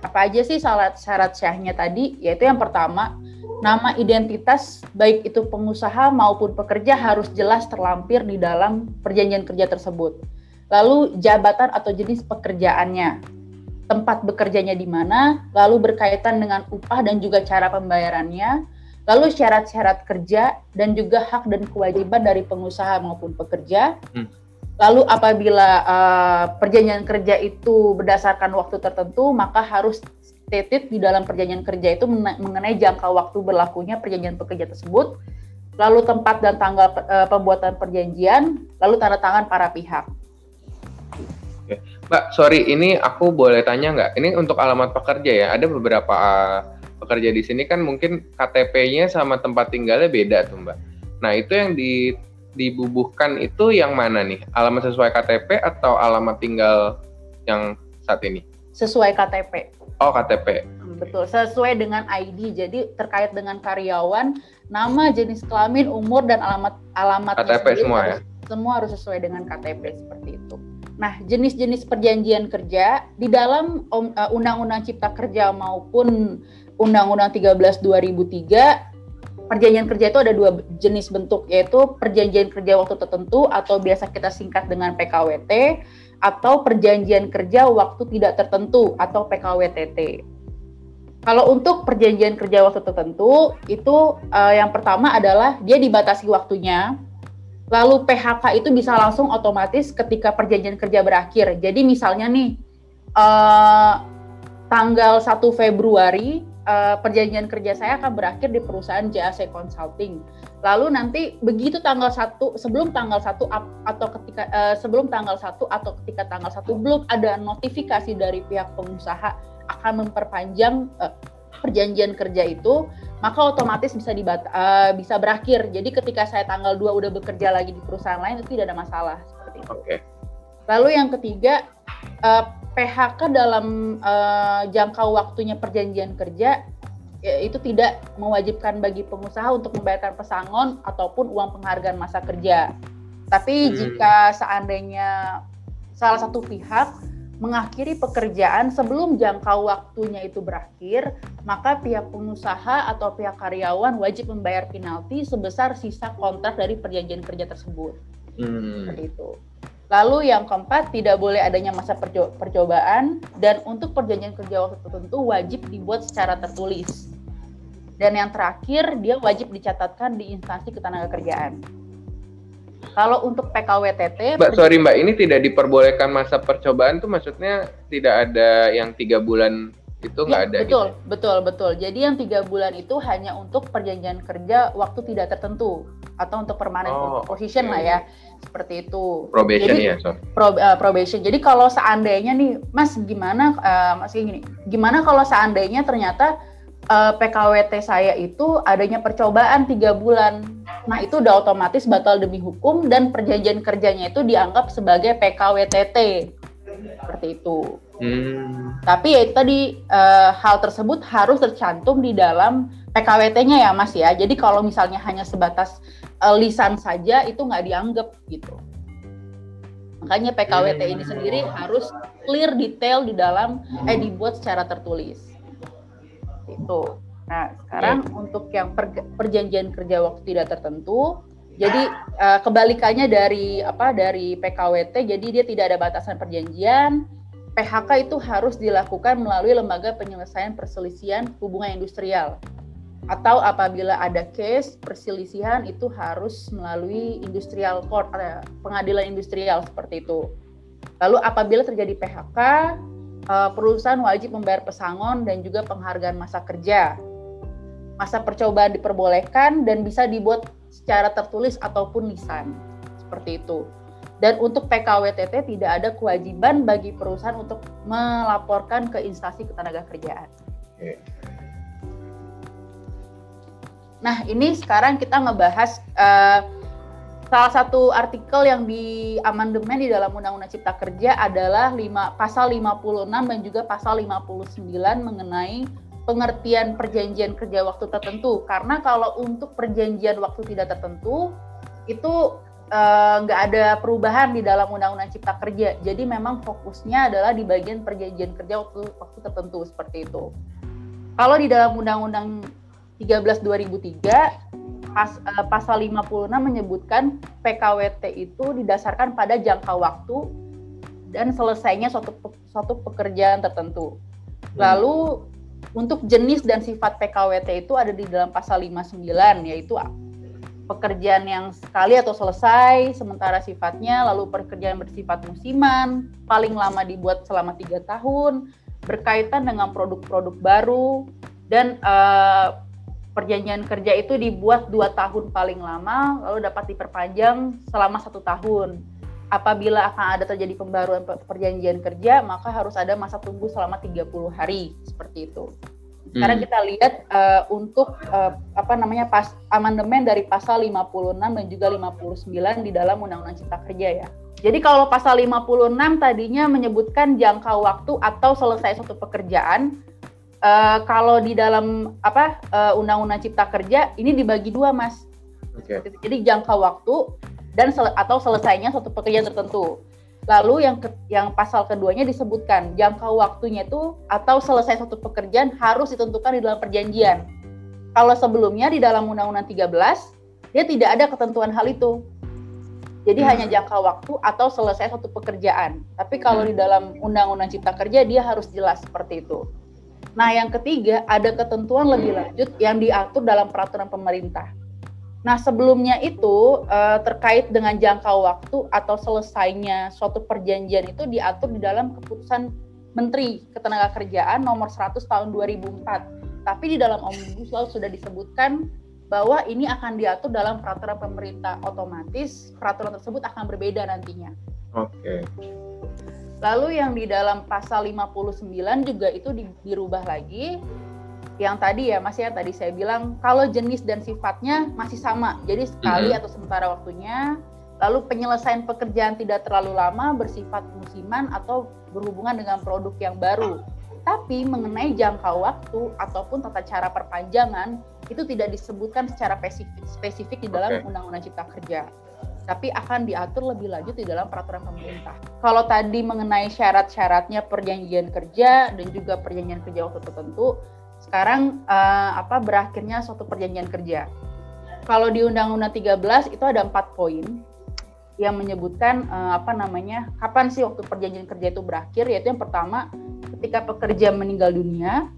Apa aja sih syarat syarat syahnya tadi? Yaitu yang pertama, nama identitas baik itu pengusaha maupun pekerja harus jelas terlampir di dalam perjanjian kerja tersebut lalu jabatan atau jenis pekerjaannya, tempat bekerjanya di mana, lalu berkaitan dengan upah dan juga cara pembayarannya, lalu syarat-syarat kerja dan juga hak dan kewajiban dari pengusaha maupun pekerja. Hmm. Lalu apabila uh, perjanjian kerja itu berdasarkan waktu tertentu, maka harus stated di dalam perjanjian kerja itu mengenai jangka waktu berlakunya perjanjian pekerja tersebut, lalu tempat dan tanggal uh, pembuatan perjanjian, lalu tanda tangan para pihak. Mbak, sorry, ini aku boleh tanya nggak? Ini untuk alamat pekerja ya. Ada beberapa uh, pekerja di sini kan mungkin KTP-nya sama tempat tinggalnya beda tuh Mbak. Nah itu yang di, dibubuhkan itu yang mana nih? Alamat sesuai KTP atau alamat tinggal yang saat ini? Sesuai KTP. Oh KTP. Betul, sesuai dengan ID. Jadi terkait dengan karyawan, nama, jenis kelamin, umur dan alamat alamat KTP semua harus, ya. Semua harus sesuai dengan KTP seperti itu. Nah, jenis-jenis perjanjian kerja di dalam uh, Undang-Undang Cipta Kerja maupun Undang-Undang 13 2003 perjanjian kerja itu ada dua jenis bentuk yaitu perjanjian kerja waktu tertentu atau biasa kita singkat dengan PKWT atau perjanjian kerja waktu tidak tertentu atau PKWTT. Kalau untuk perjanjian kerja waktu tertentu itu uh, yang pertama adalah dia dibatasi waktunya Lalu PHK itu bisa langsung otomatis ketika perjanjian kerja berakhir. Jadi misalnya nih uh, tanggal 1 Februari uh, perjanjian kerja saya akan berakhir di perusahaan JAC Consulting. Lalu nanti begitu tanggal 1 sebelum tanggal 1 atau ketika uh, sebelum tanggal 1 atau ketika tanggal 1 belum ada notifikasi dari pihak pengusaha akan memperpanjang uh, perjanjian kerja itu, maka otomatis bisa dibat uh, bisa berakhir. Jadi ketika saya tanggal 2 udah bekerja lagi di perusahaan lain itu tidak ada masalah seperti itu. Oke. Okay. Lalu yang ketiga uh, PHK dalam uh, jangka waktunya perjanjian kerja ya, itu tidak mewajibkan bagi pengusaha untuk membayarkan pesangon ataupun uang penghargaan masa kerja. Tapi hmm. jika seandainya salah satu pihak mengakhiri pekerjaan sebelum jangka waktunya itu berakhir, maka pihak pengusaha atau pihak karyawan wajib membayar penalti sebesar sisa kontrak dari perjanjian kerja tersebut. Hmm. Seperti itu. Lalu yang keempat, tidak boleh adanya masa perco percobaan dan untuk perjanjian kerja waktu tertentu wajib dibuat secara tertulis. Dan yang terakhir, dia wajib dicatatkan di instansi ketenagakerjaan. Kalau untuk PKWTT, Mbak, sorry Mbak, ini tidak diperbolehkan masa percobaan tuh maksudnya tidak ada yang tiga bulan itu nggak ya, ada. Betul, gitu. betul, betul. Jadi yang tiga bulan itu hanya untuk perjanjian kerja waktu tidak tertentu atau untuk permanent Oh, position oke. lah ya, seperti itu. Probation Jadi, ya, sorry. pro- uh, probation. Jadi kalau seandainya nih, Mas gimana, uh, Mas gini, gimana kalau seandainya ternyata uh, PKWT saya itu adanya percobaan tiga bulan, nah itu udah otomatis batal demi hukum dan perjanjian kerjanya itu dianggap sebagai PKWTT, seperti itu. Hmm. Tapi ya itu tadi uh, hal tersebut harus tercantum di dalam PKWT-nya ya Mas ya. Jadi kalau misalnya hanya sebatas uh, lisan saja itu nggak dianggap gitu. Makanya PKWT ini sendiri harus clear detail di dalam eh dibuat secara tertulis. Itu. Nah, sekarang untuk yang per- perjanjian kerja waktu tidak tertentu jadi uh, kebalikannya dari apa dari PKWT jadi dia tidak ada batasan perjanjian PHK itu harus dilakukan melalui lembaga penyelesaian perselisihan hubungan industrial atau apabila ada case perselisihan itu harus melalui industrial court eh, pengadilan industrial seperti itu. Lalu apabila terjadi PHK eh, perusahaan wajib membayar pesangon dan juga penghargaan masa kerja. Masa percobaan diperbolehkan dan bisa dibuat secara tertulis ataupun lisan. Seperti itu. Dan untuk PKWTT tidak ada kewajiban bagi perusahaan untuk melaporkan ke instansi ketenaga kerjaan. Oke. Nah, ini sekarang kita ngebahas eh, salah satu artikel yang di amandemen di dalam Undang-Undang Cipta Kerja adalah lima, pasal 56 dan juga pasal 59 mengenai pengertian perjanjian kerja waktu tertentu. Karena kalau untuk perjanjian waktu tidak tertentu itu eh, nggak ada perubahan di dalam Undang-Undang Cipta Kerja. Jadi memang fokusnya adalah di bagian perjanjian kerja waktu waktu tertentu seperti itu. Kalau di dalam Undang-Undang 13 2003 pas, eh, pasal 56 menyebutkan PKWT itu didasarkan pada jangka waktu dan selesainya suatu suatu pekerjaan tertentu. Lalu untuk jenis dan sifat PKWT itu ada di dalam pasal 59 yaitu pekerjaan yang sekali atau selesai sementara sifatnya lalu pekerjaan bersifat musiman paling lama dibuat selama tiga tahun berkaitan dengan produk-produk baru dan eh, perjanjian kerja itu dibuat dua tahun paling lama lalu dapat diperpanjang selama satu tahun apabila akan ada terjadi pembaruan pe- perjanjian kerja maka harus ada masa tunggu selama 30 hari seperti itu sekarang Hmm. kita lihat eh, untuk eh, apa namanya pas amandemen dari pasal 56 dan juga 59 di dalam Undang-Undang Cipta Kerja ya. Jadi kalau pasal 56 tadinya menyebutkan jangka waktu atau selesai suatu pekerjaan eh, kalau di dalam apa Undang-Undang Cipta Kerja ini dibagi dua, Mas. Oke. Jadi jangka waktu dan sel- atau selesainya suatu pekerjaan tertentu. Lalu yang ke- yang pasal keduanya disebutkan jangka waktunya itu atau selesai suatu pekerjaan harus ditentukan di dalam perjanjian. Kalau sebelumnya di dalam Undang-Undang 13 dia tidak ada ketentuan hal itu. Jadi Hmm. hanya jangka waktu atau selesai suatu pekerjaan. Tapi kalau di dalam Undang-Undang Cipta Kerja dia harus jelas seperti itu. Nah, yang ketiga ada ketentuan lebih lanjut yang diatur dalam peraturan pemerintah. Nah, sebelumnya itu eh, terkait dengan jangka waktu atau selesainya suatu perjanjian itu diatur di dalam keputusan Menteri Ketenagakerjaan nomor 100 tahun 2004. Tapi di dalam Omnibus Law sudah disebutkan bahwa ini akan diatur dalam peraturan pemerintah otomatis peraturan tersebut akan berbeda nantinya. Oke. Lalu yang di dalam pasal 59 juga itu di- dirubah lagi. Yang tadi ya Mas ya tadi saya bilang kalau jenis dan sifatnya masih sama. Jadi sekali Mhm. atau sementara waktunya. Lalu penyelesaian pekerjaan tidak terlalu lama bersifat musiman atau berhubungan dengan produk yang baru. Tapi mengenai jangka waktu ataupun tata cara perpanjangan itu tidak disebutkan secara spesifik, spesifik di dalam Oke. Undang-Undang Cipta Kerja tapi akan diatur lebih lanjut di dalam peraturan pemerintah. Kalau tadi mengenai syarat-syaratnya perjanjian kerja dan juga perjanjian kerja waktu tertentu, sekarang eh, apa berakhirnya suatu perjanjian kerja. Kalau di Undang-Undang 13 itu ada empat poin yang menyebutkan eh, apa namanya kapan sih waktu perjanjian kerja itu berakhir yaitu yang pertama ketika pekerja meninggal dunia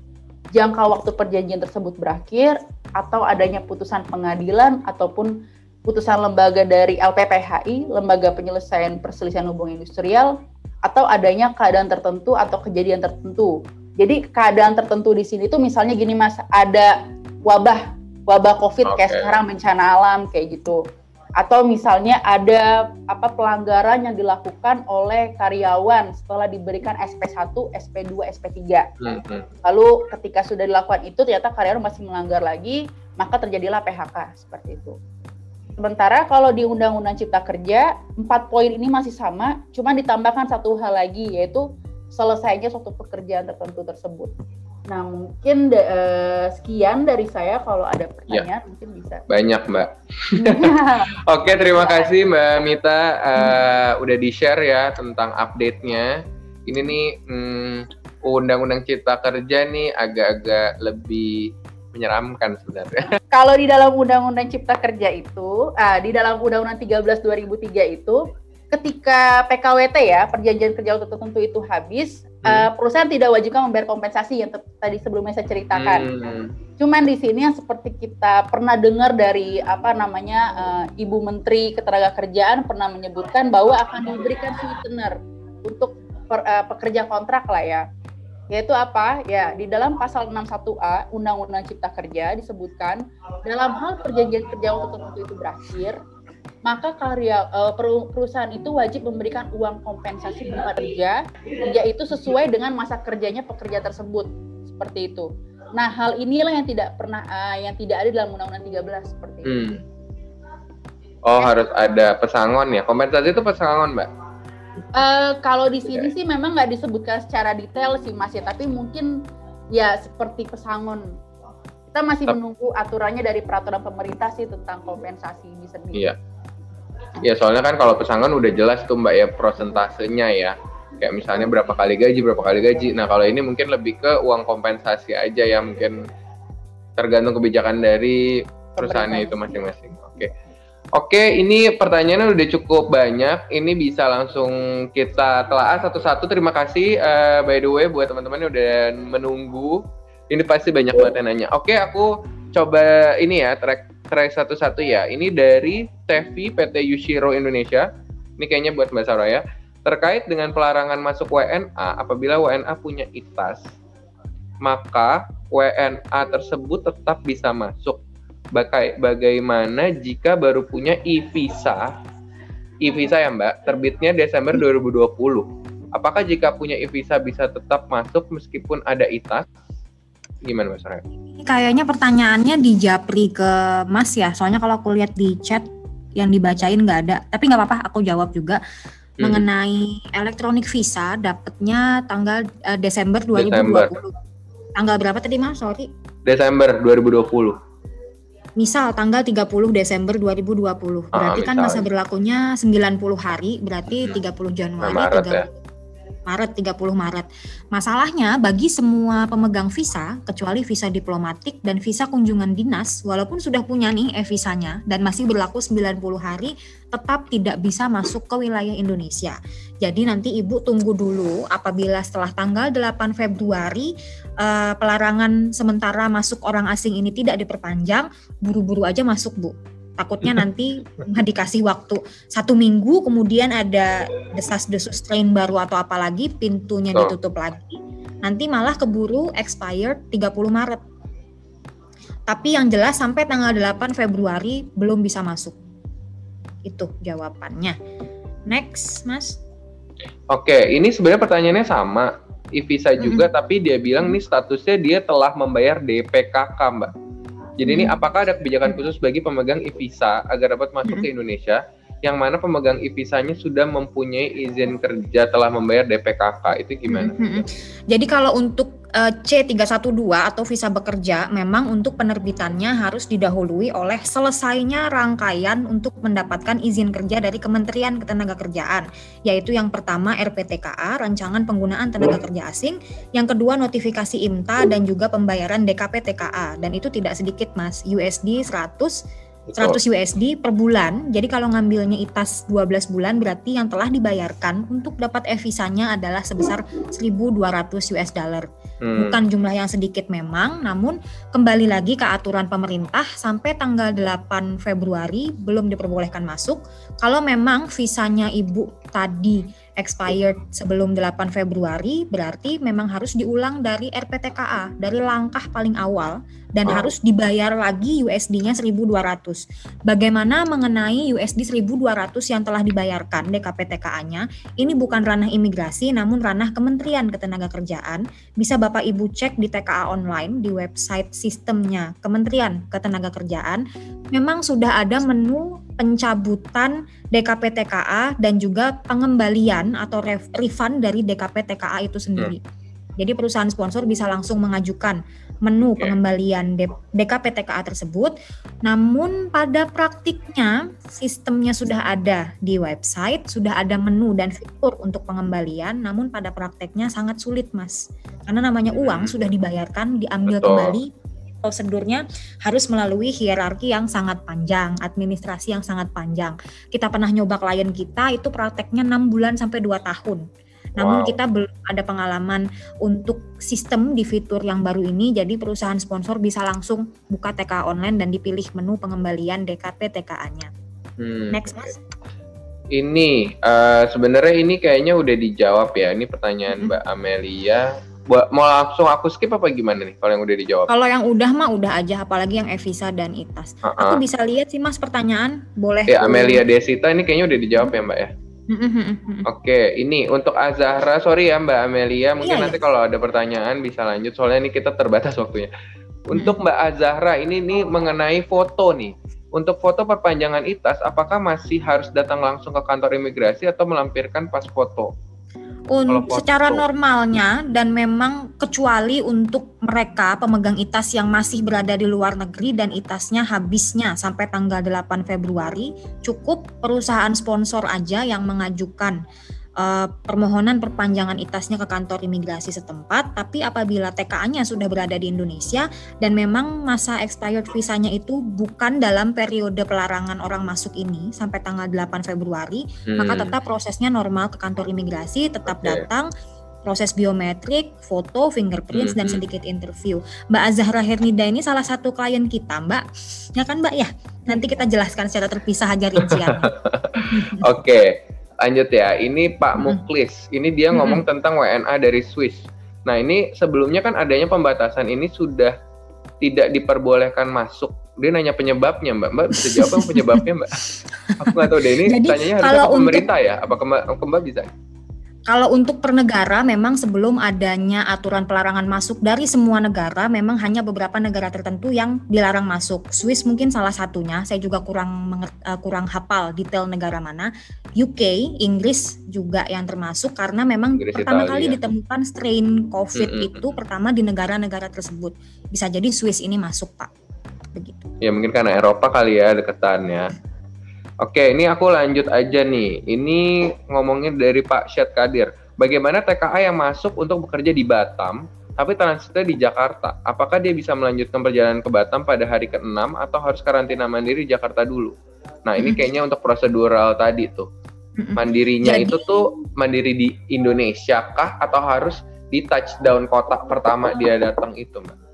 jangka waktu perjanjian tersebut berakhir atau adanya putusan pengadilan ataupun putusan lembaga dari LPPHI, Lembaga Penyelesaian Perselisihan Hubungan Industrial, atau adanya keadaan tertentu atau kejadian tertentu. Jadi keadaan tertentu di sini tuh misalnya gini mas, ada wabah, wabah COVID okay. kayak sekarang bencana alam kayak gitu atau misalnya ada apa pelanggaran yang dilakukan oleh karyawan setelah diberikan SP1, SP2, SP3. Hmm. Lalu ketika sudah dilakukan itu ternyata karyawan masih melanggar lagi, maka terjadilah PHK seperti itu. Sementara kalau di Undang-Undang Cipta Kerja, empat poin ini masih sama, cuma ditambahkan satu hal lagi yaitu selesainya suatu pekerjaan tertentu tersebut. Nah, mungkin uh, sekian dari saya. Kalau ada pertanyaan, ya. mungkin bisa. Banyak, Mbak. Oke, terima kasih Mbak Mita uh, udah di-share ya tentang update-nya. Ini nih hmm, Undang-Undang Cipta Kerja nih agak-agak lebih menyeramkan sebenarnya. Kalau di dalam Undang-Undang Cipta Kerja itu, uh, di dalam Undang-Undang 13 2003 itu ketika PKWT ya perjanjian kerja waktu tertentu itu habis, hmm. uh, perusahaan tidak wajib membayar kompensasi yang tadi sebelumnya saya ceritakan. Hmm. Cuman di sini yang seperti kita pernah dengar dari apa namanya uh, Ibu Menteri Ketenagakerjaan pernah menyebutkan bahwa akan diberikan sweetener untuk per, uh, pekerja kontrak lah ya. Yaitu apa? Ya, di dalam pasal 61A Undang-Undang Cipta Kerja disebutkan dalam hal perjanjian kerja waktu tertentu itu berakhir, maka karya uh, perusahaan itu wajib memberikan uang kompensasi kepada pekerja yaitu sesuai dengan masa kerjanya pekerja tersebut seperti itu. Nah, hal inilah yang tidak pernah uh, yang tidak ada dalam Undang-Undang 13 seperti itu. Hmm. Oh, ya. harus ada pesangon ya. Kompensasi itu pesangon, Mbak? Uh, kalau di sini ya. sih memang nggak disebutkan secara detail sih Mas ya, tapi mungkin ya seperti pesangon. Kita masih menunggu aturannya dari peraturan pemerintah sih tentang kompensasi ini sendiri. Iya. Ya soalnya kan kalau pesangon udah jelas tuh mbak ya prosentasenya ya. Kayak misalnya berapa kali gaji, berapa kali gaji. Nah kalau ini mungkin lebih ke uang kompensasi aja ya mungkin tergantung kebijakan dari perusahaannya itu masing-masing. Oke. Oke, ini pertanyaannya udah cukup banyak. Ini bisa langsung kita telah satu-satu. Terima kasih uh, by the way buat teman-teman yang udah menunggu. Ini pasti banyak banget yang nanya. Oke, aku coba ini ya track try satu-satu ya. Ini dari Tevi PT Yushiro Indonesia. Ini kayaknya buat Mbak Saraya. Terkait dengan pelarangan masuk WNA, apabila WNA punya ITAS, maka WNA tersebut tetap bisa masuk. Bagai, bagaimana jika baru punya e-visa, e-visa ya Mbak, terbitnya Desember 2020. Apakah jika punya e-visa bisa tetap masuk meskipun ada ITAS? Gimana Mas Raya? Kayaknya pertanyaannya di Japri ke Mas ya, soalnya kalau aku lihat di chat yang dibacain nggak ada. Tapi nggak apa-apa, aku jawab juga hmm. mengenai elektronik visa dapatnya tanggal uh, Desember 2020. Desember. Tanggal berapa tadi Mas? Sorry. Desember 2020 misal tanggal 30 Desember 2020. Ah, berarti ah, kan masa berlakunya 90 hari, berarti 30 Januari nah, Maret 30 ya. Maret 30 Maret. Masalahnya bagi semua pemegang visa kecuali visa diplomatik dan visa kunjungan dinas walaupun sudah punya nih e-visanya dan masih berlaku 90 hari tetap tidak bisa masuk ke wilayah Indonesia. Jadi nanti Ibu tunggu dulu apabila setelah tanggal 8 Februari uh, pelarangan sementara masuk orang asing ini tidak diperpanjang, buru-buru aja masuk Bu takutnya nanti dikasih waktu satu minggu kemudian ada desas-desus strain baru atau apa lagi pintunya oh. ditutup lagi nanti malah keburu expired 30 Maret. Tapi yang jelas sampai tanggal 8 Februari belum bisa masuk. Itu jawabannya. Next mas. Oke ini sebenarnya pertanyaannya sama. E-visa juga mm -hmm. tapi dia bilang nih statusnya dia telah membayar DPKK mbak jadi hmm. ini apakah ada kebijakan khusus bagi pemegang e-visa agar dapat masuk hmm. ke Indonesia yang mana pemegang e-visanya sudah mempunyai izin kerja telah membayar DPKK itu gimana? Hmm. hmm. Jadi kalau untuk uh, C312 atau visa bekerja memang untuk penerbitannya harus didahului oleh selesainya rangkaian untuk mendapatkan izin kerja dari Kementerian Ketenagakerjaan yaitu yang pertama RPTKA rancangan penggunaan tenaga kerja asing yang kedua notifikasi IMTA dan juga pembayaran DKP TKA dan itu tidak sedikit Mas USD 100 100 USD per bulan. Jadi kalau ngambilnya ITAS 12 bulan berarti yang telah dibayarkan untuk dapat e-visanya adalah sebesar 1.200 US dollar. Hmm. Bukan jumlah yang sedikit memang, namun kembali lagi ke aturan pemerintah sampai tanggal 8 Februari belum diperbolehkan masuk. Kalau memang visanya ibu tadi expired sebelum 8 Februari berarti memang harus diulang dari RPTKA dari langkah paling awal dan oh. harus dibayar lagi USD-nya 1.200. Bagaimana mengenai USD 1.200 yang telah dibayarkan DKPTKA-nya? Ini bukan ranah imigrasi namun ranah Kementerian Ketenagakerjaan. Bisa Bapak Ibu cek di TKA online di website sistemnya Kementerian Ketenagakerjaan. Memang sudah ada menu pencabutan DKPTKA dan juga pengembalian atau refund dari DKPTKA itu sendiri. Hmm. Jadi perusahaan sponsor bisa langsung mengajukan menu okay. pengembalian DKPTKA tersebut. Namun pada praktiknya sistemnya sudah ada di website, sudah ada menu dan fitur untuk pengembalian, namun pada prakteknya sangat sulit, Mas. Karena namanya uang sudah dibayarkan, diambil Betul. kembali prosedurnya harus melalui hierarki yang sangat panjang, administrasi yang sangat panjang. Kita pernah nyoba klien kita itu prakteknya 6 bulan sampai 2 tahun namun wow. kita belum ada pengalaman untuk sistem di fitur yang baru ini. Jadi perusahaan sponsor bisa langsung buka TKA online dan dipilih menu pengembalian DKP TKA-nya. Hmm. Next, Mas. Ini uh, sebenarnya ini kayaknya udah dijawab ya. Ini pertanyaan hmm. Mbak Amelia Buat, mau langsung aku skip apa gimana nih kalau yang udah dijawab? Kalau yang udah mah udah aja, apalagi yang Evisa dan Itas. Uh -uh. Aku bisa lihat sih mas pertanyaan, boleh? Ya Amelia Desita ini kayaknya udah dijawab ya mbak ya. Oke, ini untuk Azahra, sorry ya Mbak Amelia, mungkin iya, nanti iya. kalau ada pertanyaan bisa lanjut, soalnya ini kita terbatas waktunya. Untuk Mbak Azahra, ini nih mengenai foto nih. Untuk foto perpanjangan ITAS, apakah masih harus datang langsung ke kantor imigrasi atau melampirkan pas foto? Un, secara normalnya dan memang kecuali untuk mereka pemegang ITAS yang masih berada di luar negeri dan ITASnya habisnya sampai tanggal 8 Februari, cukup perusahaan sponsor aja yang mengajukan uh, permohonan perpanjangan itasnya ke kantor imigrasi setempat, tapi apabila TKA-nya sudah berada di Indonesia dan memang masa expired visanya itu bukan dalam periode pelarangan orang masuk ini sampai tanggal 8 Februari, hmm. maka tetap prosesnya normal ke kantor imigrasi, tetap okay. datang proses biometrik, foto, fingerprints, -hmm. dan sedikit interview. Mbak Azahra Hernida ini salah satu klien kita, Mbak. Ya kan, Mbak ya? Nanti kita jelaskan secara terpisah aja rincian. Oke, okay lanjut ya. Ini Pak hmm. Muklis. Ini dia ngomong hmm. tentang WNA dari Swiss. Nah, ini sebelumnya kan adanya pembatasan ini sudah tidak diperbolehkan masuk. Dia nanya penyebabnya, Mbak. Mbak bisa jawab yang penyebabnya, Mbak? Aku nggak tahu deh. Ini Jadi, tanyanya harus ke pemerintah ya? Apa ke Mbak bisa? Kalau untuk per negara memang sebelum adanya aturan pelarangan masuk dari semua negara memang hanya beberapa negara tertentu yang dilarang masuk. Swiss mungkin salah satunya. Saya juga kurang uh, kurang hafal detail negara mana. UK, Inggris juga yang termasuk karena memang Inggris pertama Italia. kali ditemukan strain COVID mm -hmm. itu pertama di negara-negara tersebut. Bisa jadi Swiss ini masuk, Pak. Begitu. Ya mungkin karena Eropa kali ya deketannya. Oke, ini aku lanjut aja nih. Ini ngomongin dari Pak Syed Kadir. Bagaimana TKA yang masuk untuk bekerja di Batam, tapi transitnya di Jakarta? Apakah dia bisa melanjutkan perjalanan ke Batam pada hari ke-6 atau harus karantina mandiri di Jakarta dulu? Nah, ini kayaknya untuk prosedural tadi tuh. Mandirinya Jadi, itu tuh mandiri di Indonesia kah atau harus di touchdown kota pertama dia datang itu, Mbak?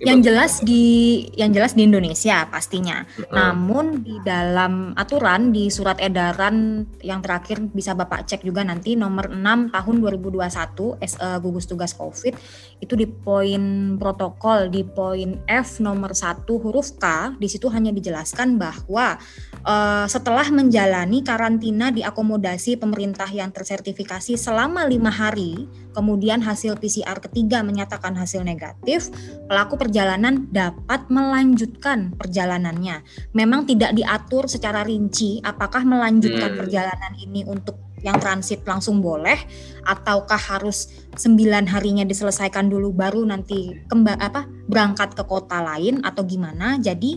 Yang jelas di yang jelas di Indonesia pastinya. Mm. Namun di dalam aturan di surat edaran yang terakhir bisa Bapak cek juga nanti nomor 6 tahun 2021 S, uh, gugus tugas Covid itu di poin protokol di poin F nomor 1 huruf K di situ hanya dijelaskan bahwa uh, setelah menjalani karantina di akomodasi pemerintah yang tersertifikasi selama lima hari, kemudian hasil PCR ketiga menyatakan hasil negatif, pelaku perjalanan dapat melanjutkan perjalanannya. Memang tidak diatur secara rinci apakah melanjutkan hmm. perjalanan ini untuk yang transit langsung boleh ataukah harus sembilan harinya diselesaikan dulu baru nanti kembali apa berangkat ke kota lain atau gimana jadi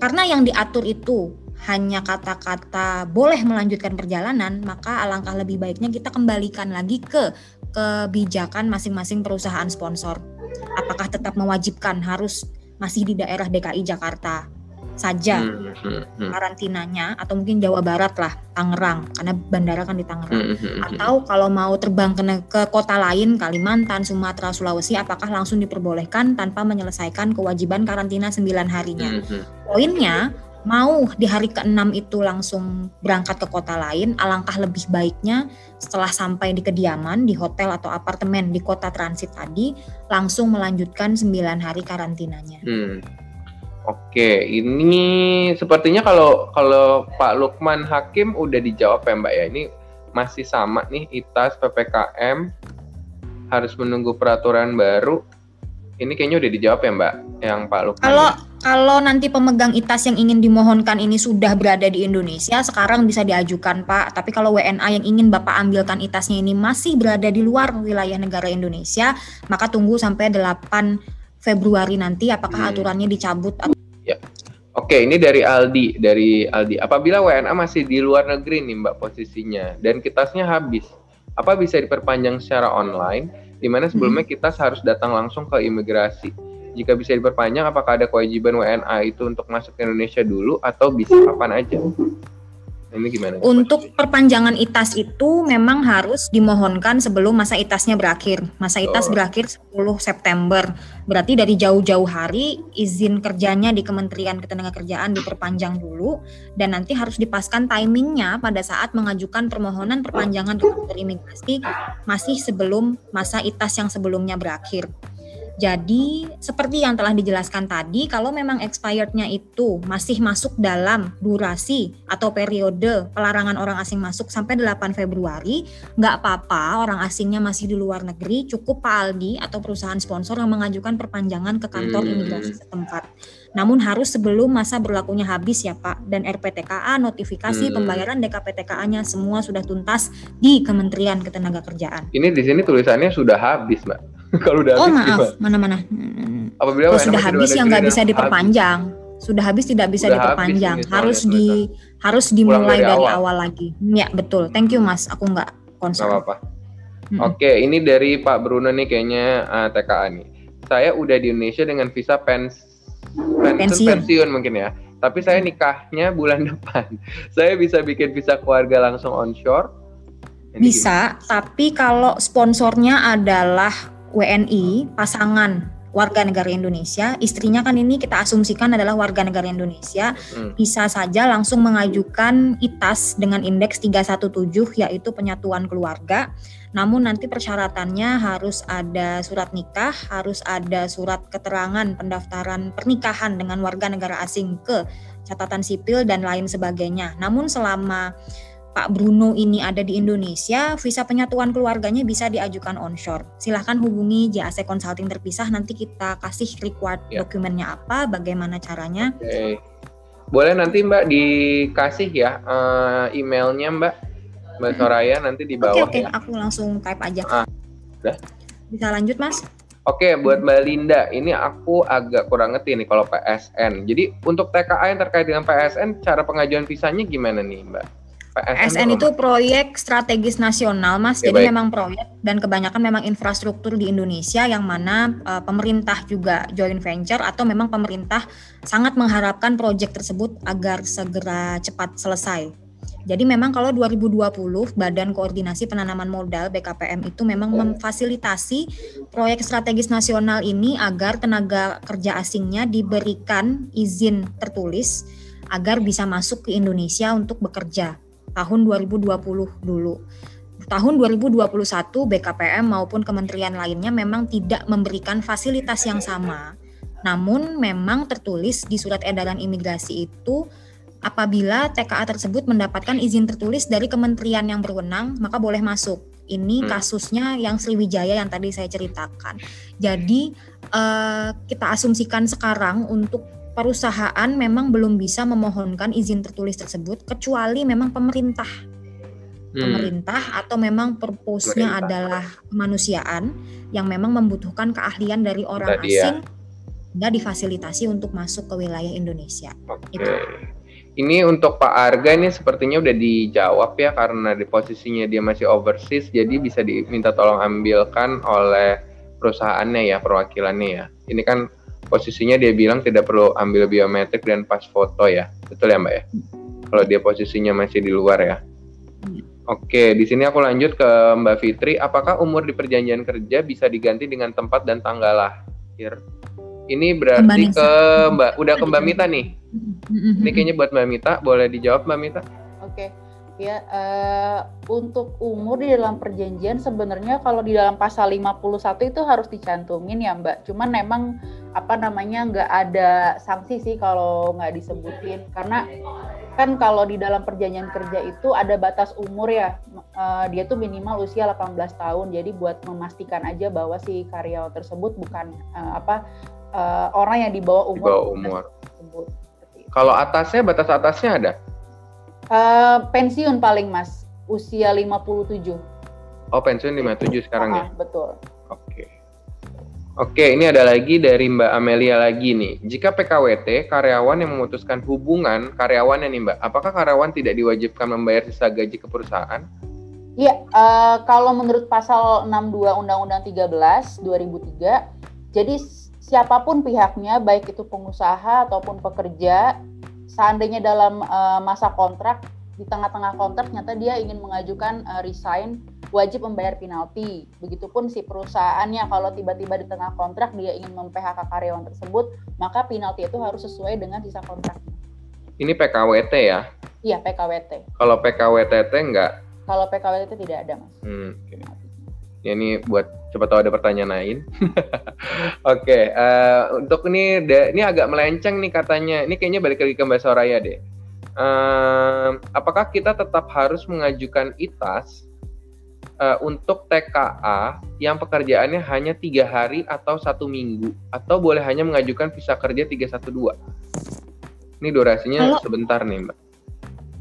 karena yang diatur itu hanya kata-kata boleh melanjutkan perjalanan, maka alangkah lebih baiknya kita kembalikan lagi ke kebijakan masing-masing perusahaan sponsor. Apakah tetap mewajibkan harus masih di daerah DKI Jakarta saja hmm, hmm, hmm. karantinanya atau mungkin Jawa Barat lah Tangerang karena bandara kan di Tangerang hmm, hmm, atau kalau mau terbang ke, ke kota lain Kalimantan Sumatera Sulawesi apakah langsung diperbolehkan tanpa menyelesaikan kewajiban karantina 9 harinya hmm, poinnya mau di hari ke-6 itu langsung berangkat ke kota lain, alangkah lebih baiknya setelah sampai di kediaman, di hotel atau apartemen di kota transit tadi, langsung melanjutkan 9 hari karantinanya. Hmm. Oke, ini sepertinya kalau kalau Pak Lukman Hakim udah dijawab ya Mbak ya. Ini masih sama nih ITAS PPKM harus menunggu peraturan baru. Ini kayaknya udah dijawab ya Mbak, yang Pak Lukman. Kalau kalau nanti pemegang ITAS yang ingin dimohonkan ini sudah berada di Indonesia, sekarang bisa diajukan Pak. Tapi kalau WNA yang ingin Bapak ambilkan ITASnya ini masih berada di luar wilayah negara Indonesia, maka tunggu sampai 8 Februari nanti apakah hmm. aturannya dicabut ya. Oke ini dari Aldi dari Aldi. Apabila WNA masih di luar negeri nih Mbak posisinya dan kitasnya habis apa bisa diperpanjang secara online? Di mana sebelumnya hmm. kita harus datang langsung ke imigrasi. Jika bisa diperpanjang apakah ada kewajiban WNA itu untuk masuk ke Indonesia dulu atau bisa kapan aja ini gimana? Untuk perpanjangan ITAS itu memang harus dimohonkan sebelum masa ITASnya berakhir. Masa ITAS oh. berakhir 10 September. Berarti dari jauh-jauh hari izin kerjanya di Kementerian Ketenagakerjaan diperpanjang dulu dan nanti harus dipaskan timingnya pada saat mengajukan permohonan perpanjangan ke imigrasi masih sebelum masa ITAS yang sebelumnya berakhir. Jadi seperti yang telah dijelaskan tadi, kalau memang expirednya itu masih masuk dalam durasi atau periode pelarangan orang asing masuk sampai 8 Februari, nggak apa-apa orang asingnya masih di luar negeri, cukup Pak Aldi atau perusahaan sponsor yang mengajukan perpanjangan ke kantor hmm. imigrasi setempat. Namun harus sebelum masa berlakunya habis ya Pak, dan RPTKA, notifikasi hmm. pembayaran DKPTKA-nya semua sudah tuntas di Kementerian Ketenagakerjaan. Ini di sini tulisannya sudah habis Mbak. Kalau udah oh, habis maaf, mana-mana. Apabila Kalau sudah habis yang nggak bisa diperpanjang. Habis. Sudah habis tidak bisa Udah diperpanjang. Harus di harus dimulai dari, dari awal. awal lagi. Ya, betul. Thank you Mas. Aku nggak concern. Gak apa-apa. Hmm. Oke, ini dari Pak Bruno nih kayaknya uh, eh, TKA nih. Saya udah di Indonesia dengan visa pens pensiun, pensiun. pensiun mungkin ya. Tapi saya nikahnya bulan depan. saya bisa bikin visa keluarga langsung onshore. Ini bisa, gimana? tapi kalau sponsornya adalah WNI pasangan warga negara Indonesia, istrinya kan ini kita asumsikan adalah warga negara Indonesia, hmm. bisa saja langsung mengajukan ITAS dengan indeks 317 yaitu penyatuan keluarga. Namun nanti persyaratannya harus ada surat nikah, harus ada surat keterangan pendaftaran pernikahan dengan warga negara asing ke catatan sipil dan lain sebagainya. Namun selama Pak Bruno ini ada di Indonesia, visa penyatuan keluarganya bisa diajukan onshore. Silahkan hubungi JAC Consulting terpisah, nanti kita kasih required ya. dokumennya apa, bagaimana caranya. Oke. Boleh nanti Mbak dikasih ya uh, emailnya Mbak, Mbak Soraya nanti di bawah Oke, oke, ya. aku langsung type aja. Ah, udah. Bisa lanjut Mas? Oke, buat Mbak Linda, ini aku agak kurang ngerti nih kalau PSN. Jadi untuk TKA yang terkait dengan PSN, cara pengajuan visanya gimana nih Mbak? PSN itu proyek strategis nasional, Mas. Ya, Jadi baik. memang proyek dan kebanyakan memang infrastruktur di Indonesia yang mana uh, pemerintah juga joint venture atau memang pemerintah sangat mengharapkan proyek tersebut agar segera cepat selesai. Jadi memang kalau 2020 Badan Koordinasi Penanaman Modal BKPM itu memang memfasilitasi proyek strategis nasional ini agar tenaga kerja asingnya diberikan izin tertulis agar bisa masuk ke Indonesia untuk bekerja tahun 2020 dulu. Tahun 2021 BKPM maupun kementerian lainnya memang tidak memberikan fasilitas yang sama. Namun memang tertulis di surat edaran imigrasi itu apabila TKA tersebut mendapatkan izin tertulis dari kementerian yang berwenang maka boleh masuk. Ini hmm. kasusnya yang Sriwijaya yang tadi saya ceritakan. Jadi uh, kita asumsikan sekarang untuk perusahaan memang belum bisa memohonkan izin tertulis tersebut kecuali memang pemerintah hmm. pemerintah atau memang purpose-nya adalah kemanusiaan yang memang membutuhkan keahlian dari orang Tadi asing ya. difasilitasi untuk masuk ke wilayah Indonesia. Oke. Itu. Ini untuk Pak Arga ini sepertinya udah dijawab ya karena di posisinya dia masih overseas jadi bisa diminta tolong ambilkan oleh perusahaannya ya perwakilannya ya. Ini kan posisinya dia bilang tidak perlu ambil biometrik dan pas foto ya. Betul ya Mbak ya? Kalau dia posisinya masih di luar ya. Oke, di sini aku lanjut ke Mbak Fitri. Apakah umur di perjanjian kerja bisa diganti dengan tempat dan tanggal lahir? Ini berarti ke Mbak, udah ke Mbak Mita nih. Ini kayaknya buat Mbak Mita, boleh dijawab Mbak Mita? Ya uh, untuk umur di dalam perjanjian sebenarnya kalau di dalam pasal 51 itu harus dicantumin ya Mbak. Cuman memang apa namanya nggak ada sanksi sih kalau nggak disebutin karena kan kalau di dalam perjanjian kerja itu ada batas umur ya uh, dia tuh minimal usia 18 tahun jadi buat memastikan aja bahwa si karyawan tersebut bukan uh, apa uh, orang yang di bawah umur, di bawah umur. Kalau atasnya batas atasnya ada? Uh, pensiun paling mas usia 57. Oh pensiun 57 sekarang uh, ya? Betul. Oke. Oke, ini ada lagi dari Mbak Amelia lagi nih. Jika PKWT, karyawan yang memutuskan hubungan karyawannya nih Mbak, apakah karyawan tidak diwajibkan membayar sisa gaji ke perusahaan? Iya, uh, kalau menurut pasal 62 Undang-Undang 13 2003, jadi siapa pun pihaknya, baik itu pengusaha ataupun pekerja, seandainya dalam uh, masa kontrak di tengah-tengah kontrak ternyata dia ingin mengajukan uh, resign wajib membayar penalti. Begitupun si perusahaannya kalau tiba-tiba di tengah kontrak dia ingin mem-PHK karyawan tersebut, maka penalti itu harus sesuai dengan sisa kontrak. Ini PKWT ya? Iya, PKWT. Kalau PKWTT enggak? Kalau PKWT tidak ada, Mas. Hmm, okay. Ya ini buat coba tahu ada pertanyaan lain. Oke, okay, uh, eh, untuk ini ini agak melenceng nih katanya. Ini kayaknya balik lagi ke Mbak Soraya deh uh, apakah kita tetap harus mengajukan ITAS uh, untuk TKA yang pekerjaannya hanya tiga hari atau satu minggu atau boleh hanya mengajukan visa kerja 312? Ini durasinya kalau, sebentar nih Mbak.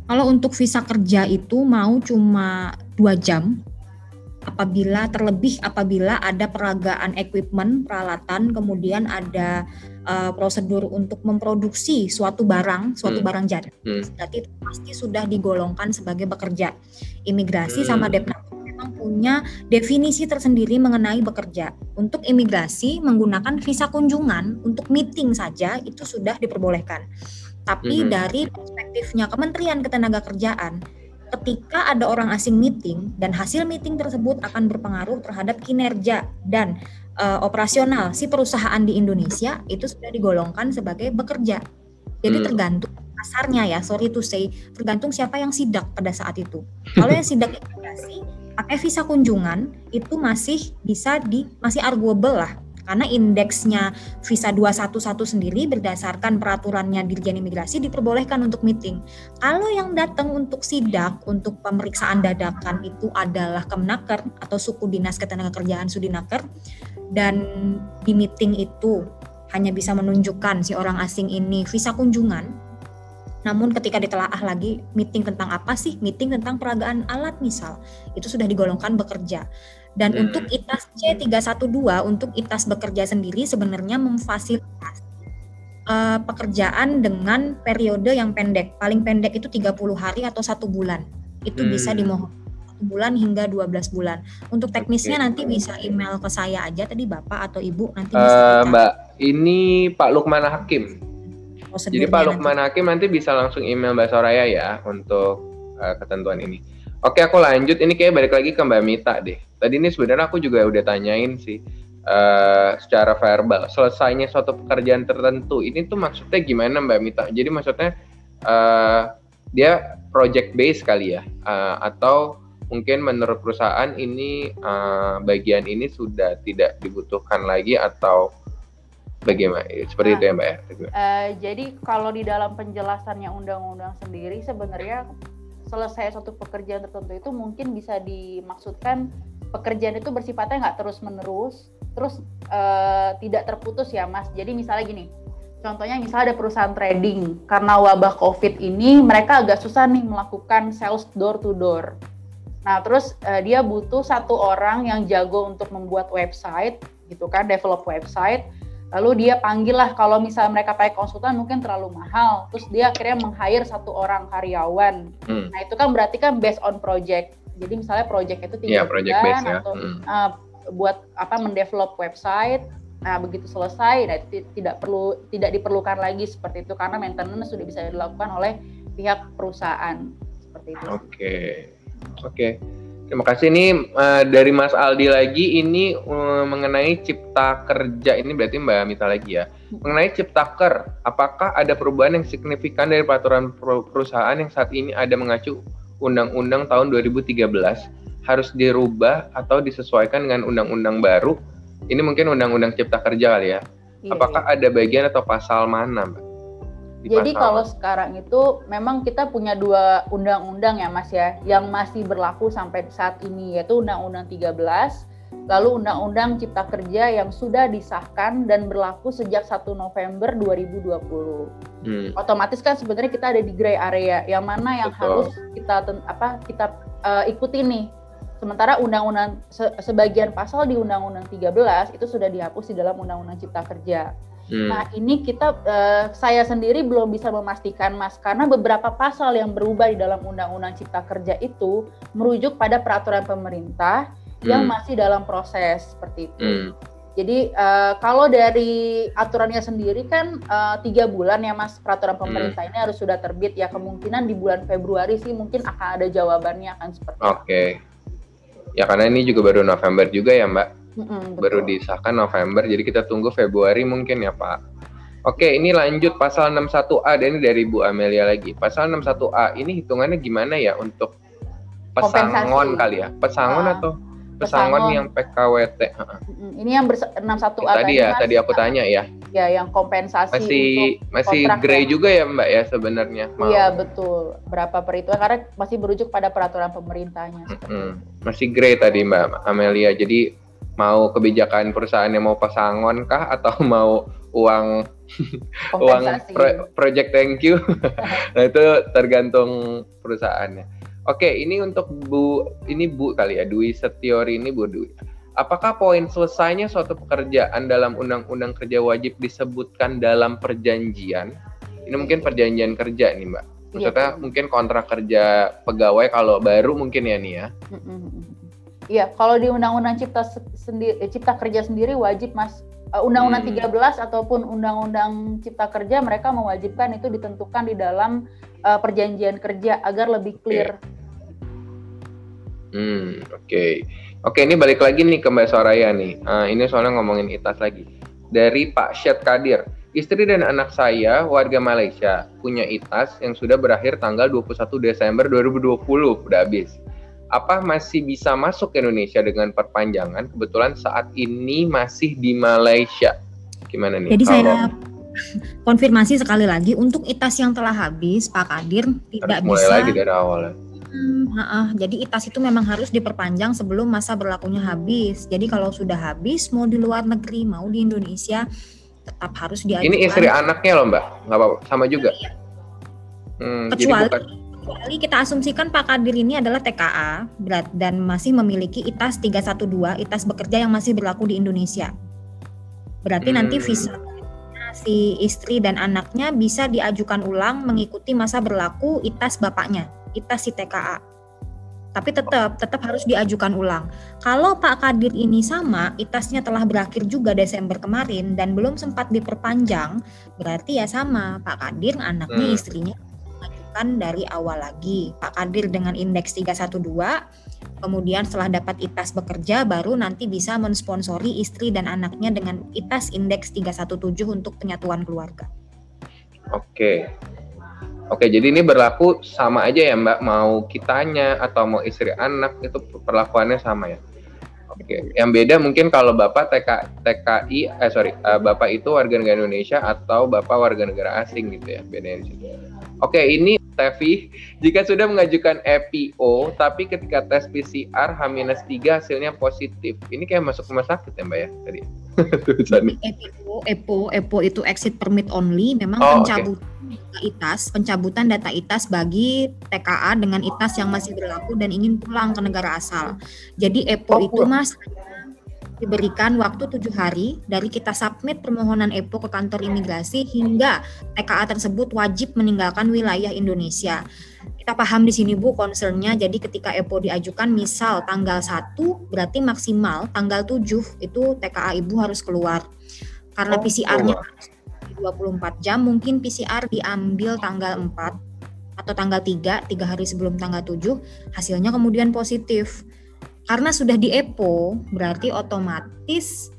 Kalau untuk visa kerja itu mau cuma dua jam, apabila terlebih apabila ada peragaan equipment, peralatan, kemudian ada uh, prosedur untuk memproduksi suatu barang, suatu hmm. barang jadi, hmm. berarti itu pasti sudah digolongkan sebagai bekerja. Imigrasi hmm. sama Depnapur memang punya definisi tersendiri mengenai bekerja. Untuk imigrasi menggunakan visa kunjungan untuk meeting saja itu sudah diperbolehkan. Tapi hmm. dari perspektifnya Kementerian Ketenagakerjaan ketika ada orang asing meeting dan hasil meeting tersebut akan berpengaruh terhadap kinerja dan uh, operasional si perusahaan di Indonesia itu sudah digolongkan sebagai bekerja. Jadi hmm. tergantung pasarnya ya, sorry to say, tergantung siapa yang sidak pada saat itu. Kalau yang sidak imigrasi pakai visa kunjungan itu masih bisa di masih arguable lah karena indeksnya visa 211 sendiri berdasarkan peraturannya Dirjen Imigrasi diperbolehkan untuk meeting. Kalau yang datang untuk sidak, untuk pemeriksaan dadakan itu adalah Kemnaker atau suku dinas ketenagakerjaan Sudinaker dan di meeting itu hanya bisa menunjukkan si orang asing ini visa kunjungan namun ketika ditelaah lagi meeting tentang apa sih? Meeting tentang peragaan alat misal. Itu sudah digolongkan bekerja. Dan hmm. untuk ITAS C312 untuk ITAS bekerja sendiri sebenarnya memfasilitasi uh, pekerjaan dengan periode yang pendek. Paling pendek itu 30 hari atau satu bulan. Itu hmm. bisa dimohon bulan hingga 12 bulan. Untuk teknisnya okay. nanti bisa email ke saya aja tadi Bapak atau Ibu nanti uh, bisa Mbak, ini Pak Lukman Hakim jadi Pak Lukman nanti. Hakim nanti bisa langsung email Mbak Soraya ya untuk uh, ketentuan ini. Oke, aku lanjut. Ini kayak balik lagi ke Mbak Mita deh. Tadi ini sebenarnya aku juga udah tanyain sih uh, secara verbal. Selesainya suatu pekerjaan tertentu ini tuh maksudnya gimana Mbak Mita? Jadi maksudnya uh, dia project base kali ya, uh, atau mungkin menurut perusahaan ini uh, bagian ini sudah tidak dibutuhkan lagi atau bagaimana seperti nah, itu ya mbak ya uh, jadi kalau di dalam penjelasannya undang-undang sendiri sebenarnya selesai suatu pekerjaan tertentu itu mungkin bisa dimaksudkan pekerjaan itu bersifatnya nggak terus menerus terus uh, tidak terputus ya mas. Jadi misalnya gini contohnya misalnya ada perusahaan trading. Karena wabah covid ini mereka agak susah nih melakukan sales door to door. Nah terus uh, dia butuh satu orang yang jago untuk membuat website gitu kan develop website lalu dia panggil lah kalau misalnya mereka pakai konsultan mungkin terlalu mahal terus dia akhirnya meng-hire satu orang karyawan hmm. nah itu kan berarti kan based on project jadi misalnya project itu tiga yeah, bulan ya. atau hmm. uh, buat apa mendevelop website Nah, begitu selesai, nah, itu tidak perlu tidak diperlukan lagi seperti itu karena maintenance sudah bisa dilakukan oleh pihak perusahaan seperti itu. Oke, okay. oke. Okay. Terima kasih ini uh, dari Mas Aldi lagi ini uh, mengenai cipta kerja ini berarti Mbak Mita lagi ya. Mengenai ciptaker, apakah ada perubahan yang signifikan dari peraturan perusahaan yang saat ini ada mengacu Undang-Undang tahun 2013 harus dirubah atau disesuaikan dengan undang-undang baru? Ini mungkin Undang-Undang Cipta Kerja kali ya. Iya, apakah iya. ada bagian atau pasal mana, Mbak? Jadi kalau sekarang itu memang kita punya dua undang-undang ya Mas ya yang masih berlaku sampai saat ini yaitu Undang-Undang 13 lalu Undang-Undang Cipta Kerja yang sudah disahkan dan berlaku sejak 1 November 2020. Hmm. Otomatis kan sebenarnya kita ada di gray area yang mana yang Betul. harus kita apa kita uh, ikuti nih. Sementara undang-undang se sebagian pasal di Undang-Undang 13 itu sudah dihapus di dalam Undang-Undang Cipta Kerja. Hmm. Nah ini kita uh, saya sendiri belum bisa memastikan mas karena beberapa pasal yang berubah di dalam Undang-Undang Cipta Kerja itu merujuk pada peraturan pemerintah hmm. yang masih dalam proses seperti itu. Hmm. Jadi uh, kalau dari aturannya sendiri kan uh, tiga bulan ya mas peraturan hmm. pemerintah hmm. ini harus sudah terbit ya kemungkinan di bulan Februari sih mungkin akan ada jawabannya akan seperti. Oke. Okay. Ya karena ini juga baru November juga ya mbak mm baru disahkan November jadi kita tunggu Februari mungkin ya Pak. Oke ini lanjut pasal 61A dan ini dari Bu Amelia lagi. Pasal 61A ini hitungannya gimana ya untuk pesangon kali ya? Pesangon uh, atau pesangon, pesangon. yang PKWT ini yang 61A tadi ya tadi aku tanya ya. Ya yang kompensasi masih masih grey juga ya Mbak ya sebenarnya? Iya betul. Berapa perhitungan? Karena masih berujuk pada peraturan pemerintahnya. Mm-hmm. masih grey tadi Mbak Amelia. Jadi mau kebijakan perusahaan yang mau pesangon kah? Atau mau uang uang pro, project thank you? Nah itu tergantung perusahaannya. Oke ini untuk bu ini bu kali ya Dwi Setiori ini bu Dwi. Apakah poin selesainya suatu pekerjaan dalam undang-undang kerja wajib disebutkan dalam perjanjian? Ini mungkin perjanjian kerja nih mbak. Maksudnya ya. mungkin kontrak kerja pegawai kalau baru mungkin ya nih ya Iya, kalau di Undang-Undang Cipta sendiri eh, Cipta Kerja sendiri wajib Mas uh, Undang-Undang hmm. 13 ataupun Undang-Undang Cipta Kerja mereka mewajibkan itu ditentukan di dalam uh, perjanjian kerja agar lebih clear. Hmm, oke. Okay. Oke, ini balik lagi nih ke Mbak Soraya nih. Uh, ini soalnya ngomongin ITAS lagi. Dari Pak Syed Kadir. Istri dan anak saya warga Malaysia punya ITAS yang sudah berakhir tanggal 21 Desember 2020, udah habis apa masih bisa masuk ke Indonesia dengan perpanjangan? Kebetulan saat ini masih di Malaysia. Gimana nih? Jadi Kalau... saya konfirmasi sekali lagi untuk ITAS yang telah habis, Pak Kadir tidak mulai bisa. lagi dari awal ya. Hmm, uh, uh, jadi ITAS itu memang harus diperpanjang sebelum masa berlakunya habis. Jadi kalau sudah habis, mau di luar negeri, mau di Indonesia, tetap harus diajukan. Ini istri anaknya loh Mbak, nggak apa-apa, sama juga. Iya. Hmm, Kecuali jadi bukan kecuali kita asumsikan Pak Kadir ini adalah TKA berat dan masih memiliki ITAS 312, ITAS bekerja yang masih berlaku di Indonesia. Berarti hmm. nanti visa si istri dan anaknya bisa diajukan ulang mengikuti masa berlaku ITAS bapaknya, ITAS si TKA. Tapi tetap tetap harus diajukan ulang. Kalau Pak Kadir ini sama, ITASnya telah berakhir juga Desember kemarin dan belum sempat diperpanjang, berarti ya sama Pak Kadir, anaknya, hmm. istrinya dilakukan dari awal lagi. Pak Kadir dengan indeks 312, kemudian setelah dapat ITAS bekerja baru nanti bisa mensponsori istri dan anaknya dengan ITAS indeks 317 untuk penyatuan keluarga. Oke. Oke, jadi ini berlaku sama aja ya Mbak, mau kitanya atau mau istri anak itu perlakuannya sama ya? Oke, yang beda mungkin kalau Bapak TK, TKI, eh sorry, uh, Bapak itu warga negara Indonesia atau Bapak warga negara asing gitu ya, bedanya di. Oke, ini Tevi, jika sudah mengajukan EPO, tapi ketika tes PCR H-3 hasilnya positif, ini kayak masuk rumah sakit ya Mbak ya tadi? EPO, EPO, EPO itu exit permit only, memang oh, pencabutan okay. ITAS, pencabutan data ITAS bagi TKA dengan ITAS yang masih berlaku dan ingin pulang ke negara asal. Jadi EPO oh, itu Mas diberikan waktu tujuh hari dari kita submit permohonan EPO ke kantor imigrasi hingga TKA tersebut wajib meninggalkan wilayah Indonesia. Kita paham di sini Bu concernnya jadi ketika EPO diajukan misal tanggal 1 berarti maksimal tanggal 7 itu TKA Ibu harus keluar. Karena Oh, PCR-nya keluar. 24 jam mungkin PCR diambil tanggal 4 atau tanggal 3, 3 hari sebelum tanggal 7 hasilnya kemudian positif. Karena sudah di EPO berarti otomatis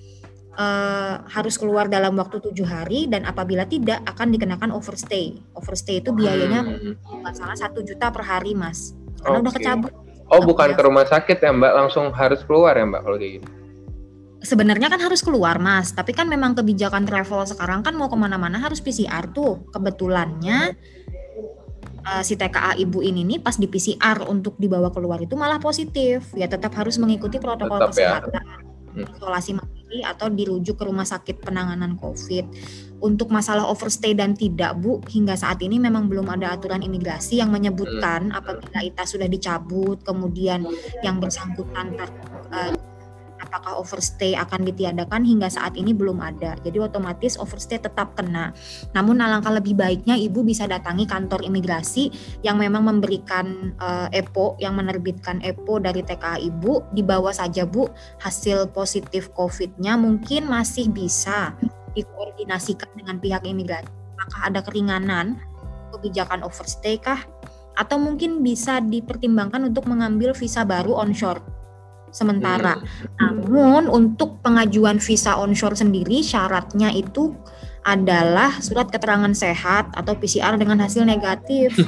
eh, harus keluar dalam waktu tujuh hari dan apabila tidak akan dikenakan overstay. Overstay itu biayanya Hmm. nggak salah satu juta per hari mas karena udah Oke. kecabut Oh, bukan Ya. ke rumah sakit ya, Mbak, langsung harus keluar ya, Mbak, kalau kayak gitu. sebenarnya kan harus keluar mas tapi kan memang kebijakan travel sekarang kan mau ke mana-mana harus PCR tuh kebetulannya eh, si TKA ibu ini nih pas di PCR untuk dibawa keluar itu malah positif ya tetap harus mengikuti protokol Tetap ya. kesehatan Hmm. isolasi mandiri atau dirujuk ke rumah sakit penanganan COVID. Untuk masalah overstay dan tidak, Bu, hingga saat ini memang belum ada aturan imigrasi yang menyebutkan apabila ITA sudah dicabut, kemudian yang bersangkutan ter, eh, apakah overstay akan ditiadakan hingga saat ini belum ada. Jadi otomatis overstay tetap kena. Namun alangkah lebih baiknya Ibu bisa datangi kantor imigrasi yang memang memberikan eh, EPO, yang menerbitkan EPO dari TKA Ibu, dibawa saja Bu hasil positif COVID-nya mungkin masih bisa dikoordinasikan dengan pihak imigrasi. Apakah ada keringanan kebijakan overstay kah? Atau mungkin bisa dipertimbangkan untuk mengambil visa baru onshore sementara. Namun untuk pengajuan visa onshore sendiri syaratnya itu adalah surat keterangan sehat atau PCR dengan hasil negatif.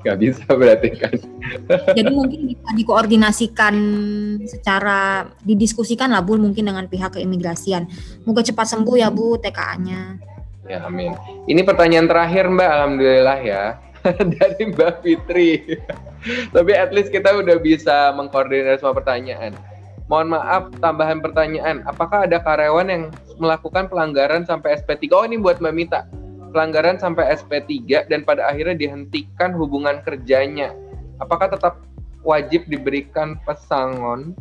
Gak bisa berarti kan. Jadi mungkin bisa dikoordinasikan secara didiskusikan lah Bu mungkin dengan pihak keimigrasian. Moga cepat sembuh ya Bu TKA-nya. Ya, amin. Ini pertanyaan terakhir, Mbak, alhamdulillah ya. Dari Mbak Fitri. Tapi at least kita udah bisa mengkoordinir semua pertanyaan. Mohon maaf, tambahan pertanyaan. Apakah ada karyawan yang melakukan pelanggaran sampai SP3? Oh, ini buat Mbak Mita. Pelanggaran sampai SP3 dan pada akhirnya dihentikan hubungan kerjanya. Apakah tetap wajib diberikan pesangon?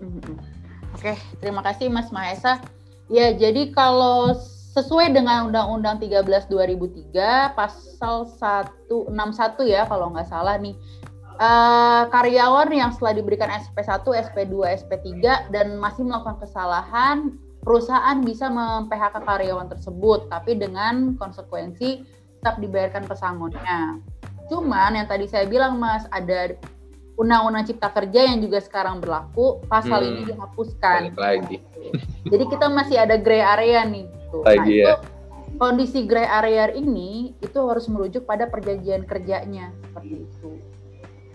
Oke, terima kasih Mas Mahesa. Ya, jadi kalau sesuai dengan Undang-Undang 13 2003 pasal 161 ya kalau nggak salah nih. Eh, karyawan yang setelah diberikan SP1, SP2, SP3 dan masih melakukan kesalahan, perusahaan bisa mem-PHK karyawan tersebut tapi dengan konsekuensi tetap dibayarkan pesangonnya. Cuman yang tadi saya bilang Mas, ada Undang-Undang Cipta Kerja yang juga sekarang berlaku, pasal Hmm. ini dihapuskan. Lagi. Jadi kita masih ada gray area nih. Gitu. Lagi itu ya. kondisi gray area ini itu harus merujuk pada perjanjian kerjanya seperti itu.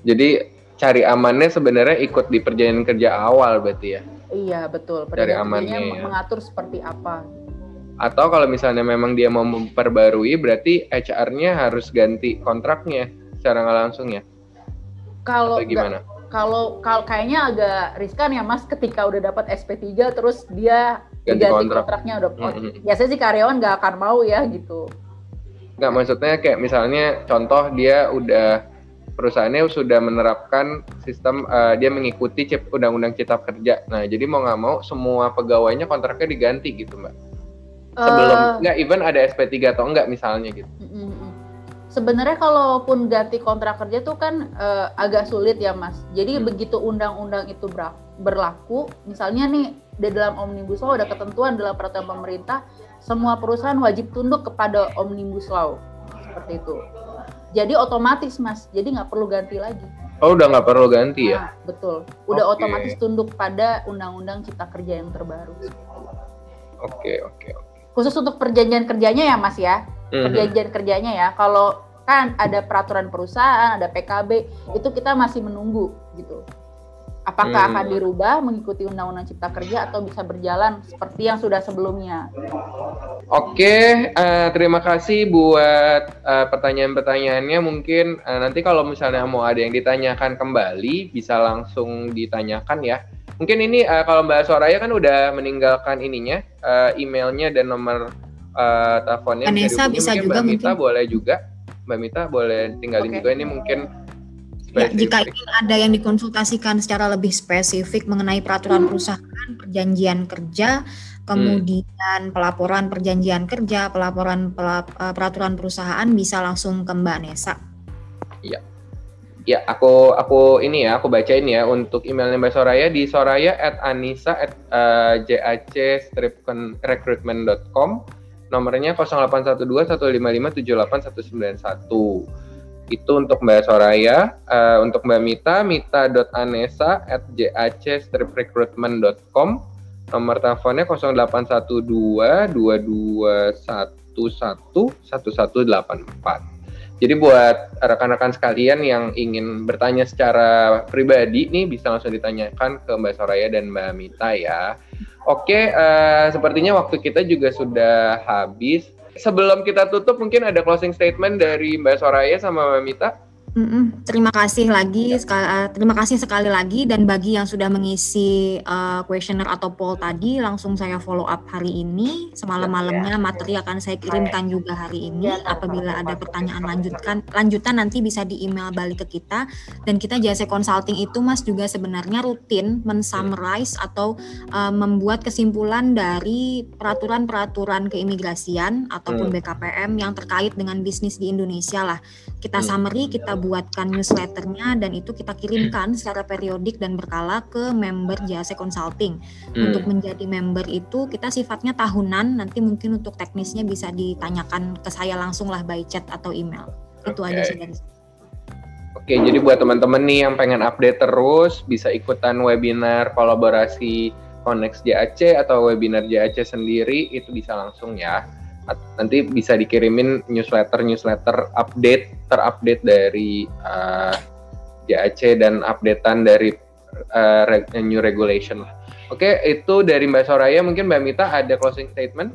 Jadi cari amannya sebenarnya ikut di perjanjian kerja awal berarti ya. Iya betul. Cari Perjanjian amannya ya. mengatur seperti apa. Atau kalau misalnya memang dia mau memperbarui, berarti HR-nya harus ganti kontraknya secara nggak langsung ya. Kalau Atau gimana? kalau kalau kayaknya agak riskan ya Mas ketika udah dapat SP3 terus dia Ganti kontrak. kontraknya udah Mm-mm. biasanya sih karyawan nggak akan mau ya gitu. Nggak maksudnya kayak misalnya contoh dia udah perusahaannya sudah menerapkan sistem eh, dia mengikuti cip undang-undang cipta kerja. Nah jadi mau nggak mau semua pegawainya kontraknya diganti gitu mbak. Sebelum Eh, nggak even ada SP3 atau enggak misalnya gitu. Sebenarnya kalaupun ganti kontrak kerja tuh kan eh, agak sulit ya Mas. Jadi Hmm. begitu undang-undang itu berlaku, misalnya nih di dalam omnibus law ada ketentuan dalam peraturan pemerintah, semua perusahaan wajib tunduk kepada omnibus law seperti itu. Jadi otomatis Mas, jadi nggak perlu ganti lagi. Oh udah nggak perlu ganti ya? Nah, betul. Udah Oke. otomatis tunduk pada undang-undang cipta kerja yang terbaru. Oke oke. oke. Khusus untuk perjanjian kerjanya ya Mas ya. Mhm. perjanjian kerjanya ya. Kalau kan ada peraturan perusahaan, ada PKB, itu kita masih menunggu gitu. Apakah Hmm. akan dirubah mengikuti Undang-Undang Cipta Kerja atau bisa berjalan seperti yang sudah sebelumnya? Oke, eh, terima kasih buat eh, pertanyaan-pertanyaannya. Mungkin eh, nanti kalau misalnya mau ada yang ditanyakan kembali, bisa langsung ditanyakan ya. Mungkin ini eh, kalau Mbak Soraya kan udah meninggalkan ininya, eh, emailnya dan nomor eh, teleponnya. Vanessa dihubungi. bisa mungkin juga Mbak Mita mungkin. boleh juga. Mbak Mita boleh tinggalin Oke. juga ini mungkin. Ya, jika ingin ada yang dikonsultasikan secara lebih spesifik mengenai peraturan perusahaan, perjanjian kerja, kemudian pelaporan perjanjian kerja, pelaporan pelap- eh, peraturan perusahaan bisa langsung ke Mbak Nesa. Ya, aku aku ini ya, aku bacain ya untuk emailnya Mbak Soraya di soraya at anisa at uh, nomornya 0812 155 19191 itu untuk Mbak Soraya uh, untuk Mbak Mita mita.anesa at jac recruitment.com nomor teleponnya 0812 221 1184 jadi buat rekan-rekan sekalian yang ingin bertanya secara pribadi nih bisa langsung ditanyakan ke Mbak Soraya dan Mbak Mita ya. Oke, uh, sepertinya waktu kita juga sudah habis. Sebelum kita tutup mungkin ada closing statement dari Mbak Soraya sama Mbak Mita. Mm-mm. Terima kasih lagi, sekali, uh, terima kasih sekali lagi dan bagi yang sudah mengisi uh, questionnaire atau poll tadi, langsung saya follow up hari ini. Semalam-malamnya materi akan saya kirimkan juga hari ini. Apabila ada pertanyaan lanjutkan, lanjutan nanti bisa di email balik ke kita. Dan kita jasa consulting itu, Mas, juga sebenarnya rutin mensummarize atau uh, membuat kesimpulan dari peraturan-peraturan keimigrasian ataupun hmm. BKPM yang terkait dengan bisnis di Indonesia lah. Kita hmm. summary, kita buatkan newsletternya dan itu kita kirimkan secara periodik dan berkala ke member jasa consulting. Hmm. Untuk menjadi member itu kita sifatnya tahunan, nanti mungkin untuk teknisnya bisa ditanyakan ke saya langsung lah by chat atau email. Okay. Itu aja sih dari Oke, jadi buat teman-teman nih yang pengen update terus, bisa ikutan webinar kolaborasi Connect JAC atau webinar JAC sendiri, itu bisa langsung ya nanti bisa dikirimin newsletter newsletter update terupdate dari uh, eh, JAC dan updatean dari uh, new regulation Oke, itu dari Mbak Soraya. Mungkin Mbak Mita ada closing statement?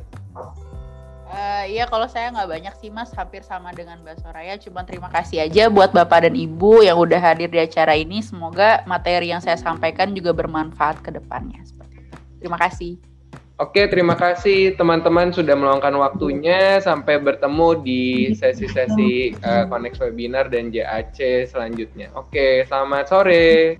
Uh, iya, kalau saya nggak banyak sih Mas, hampir sama dengan Mbak Soraya. Cuma terima kasih aja buat Bapak dan Ibu yang udah hadir di acara ini. Semoga materi yang saya sampaikan juga bermanfaat ke depannya. Terima kasih. Oke, terima kasih teman-teman sudah meluangkan waktunya. Sampai bertemu di sesi-sesi uh, Connect Webinar dan JAC selanjutnya. Oke, selamat sore.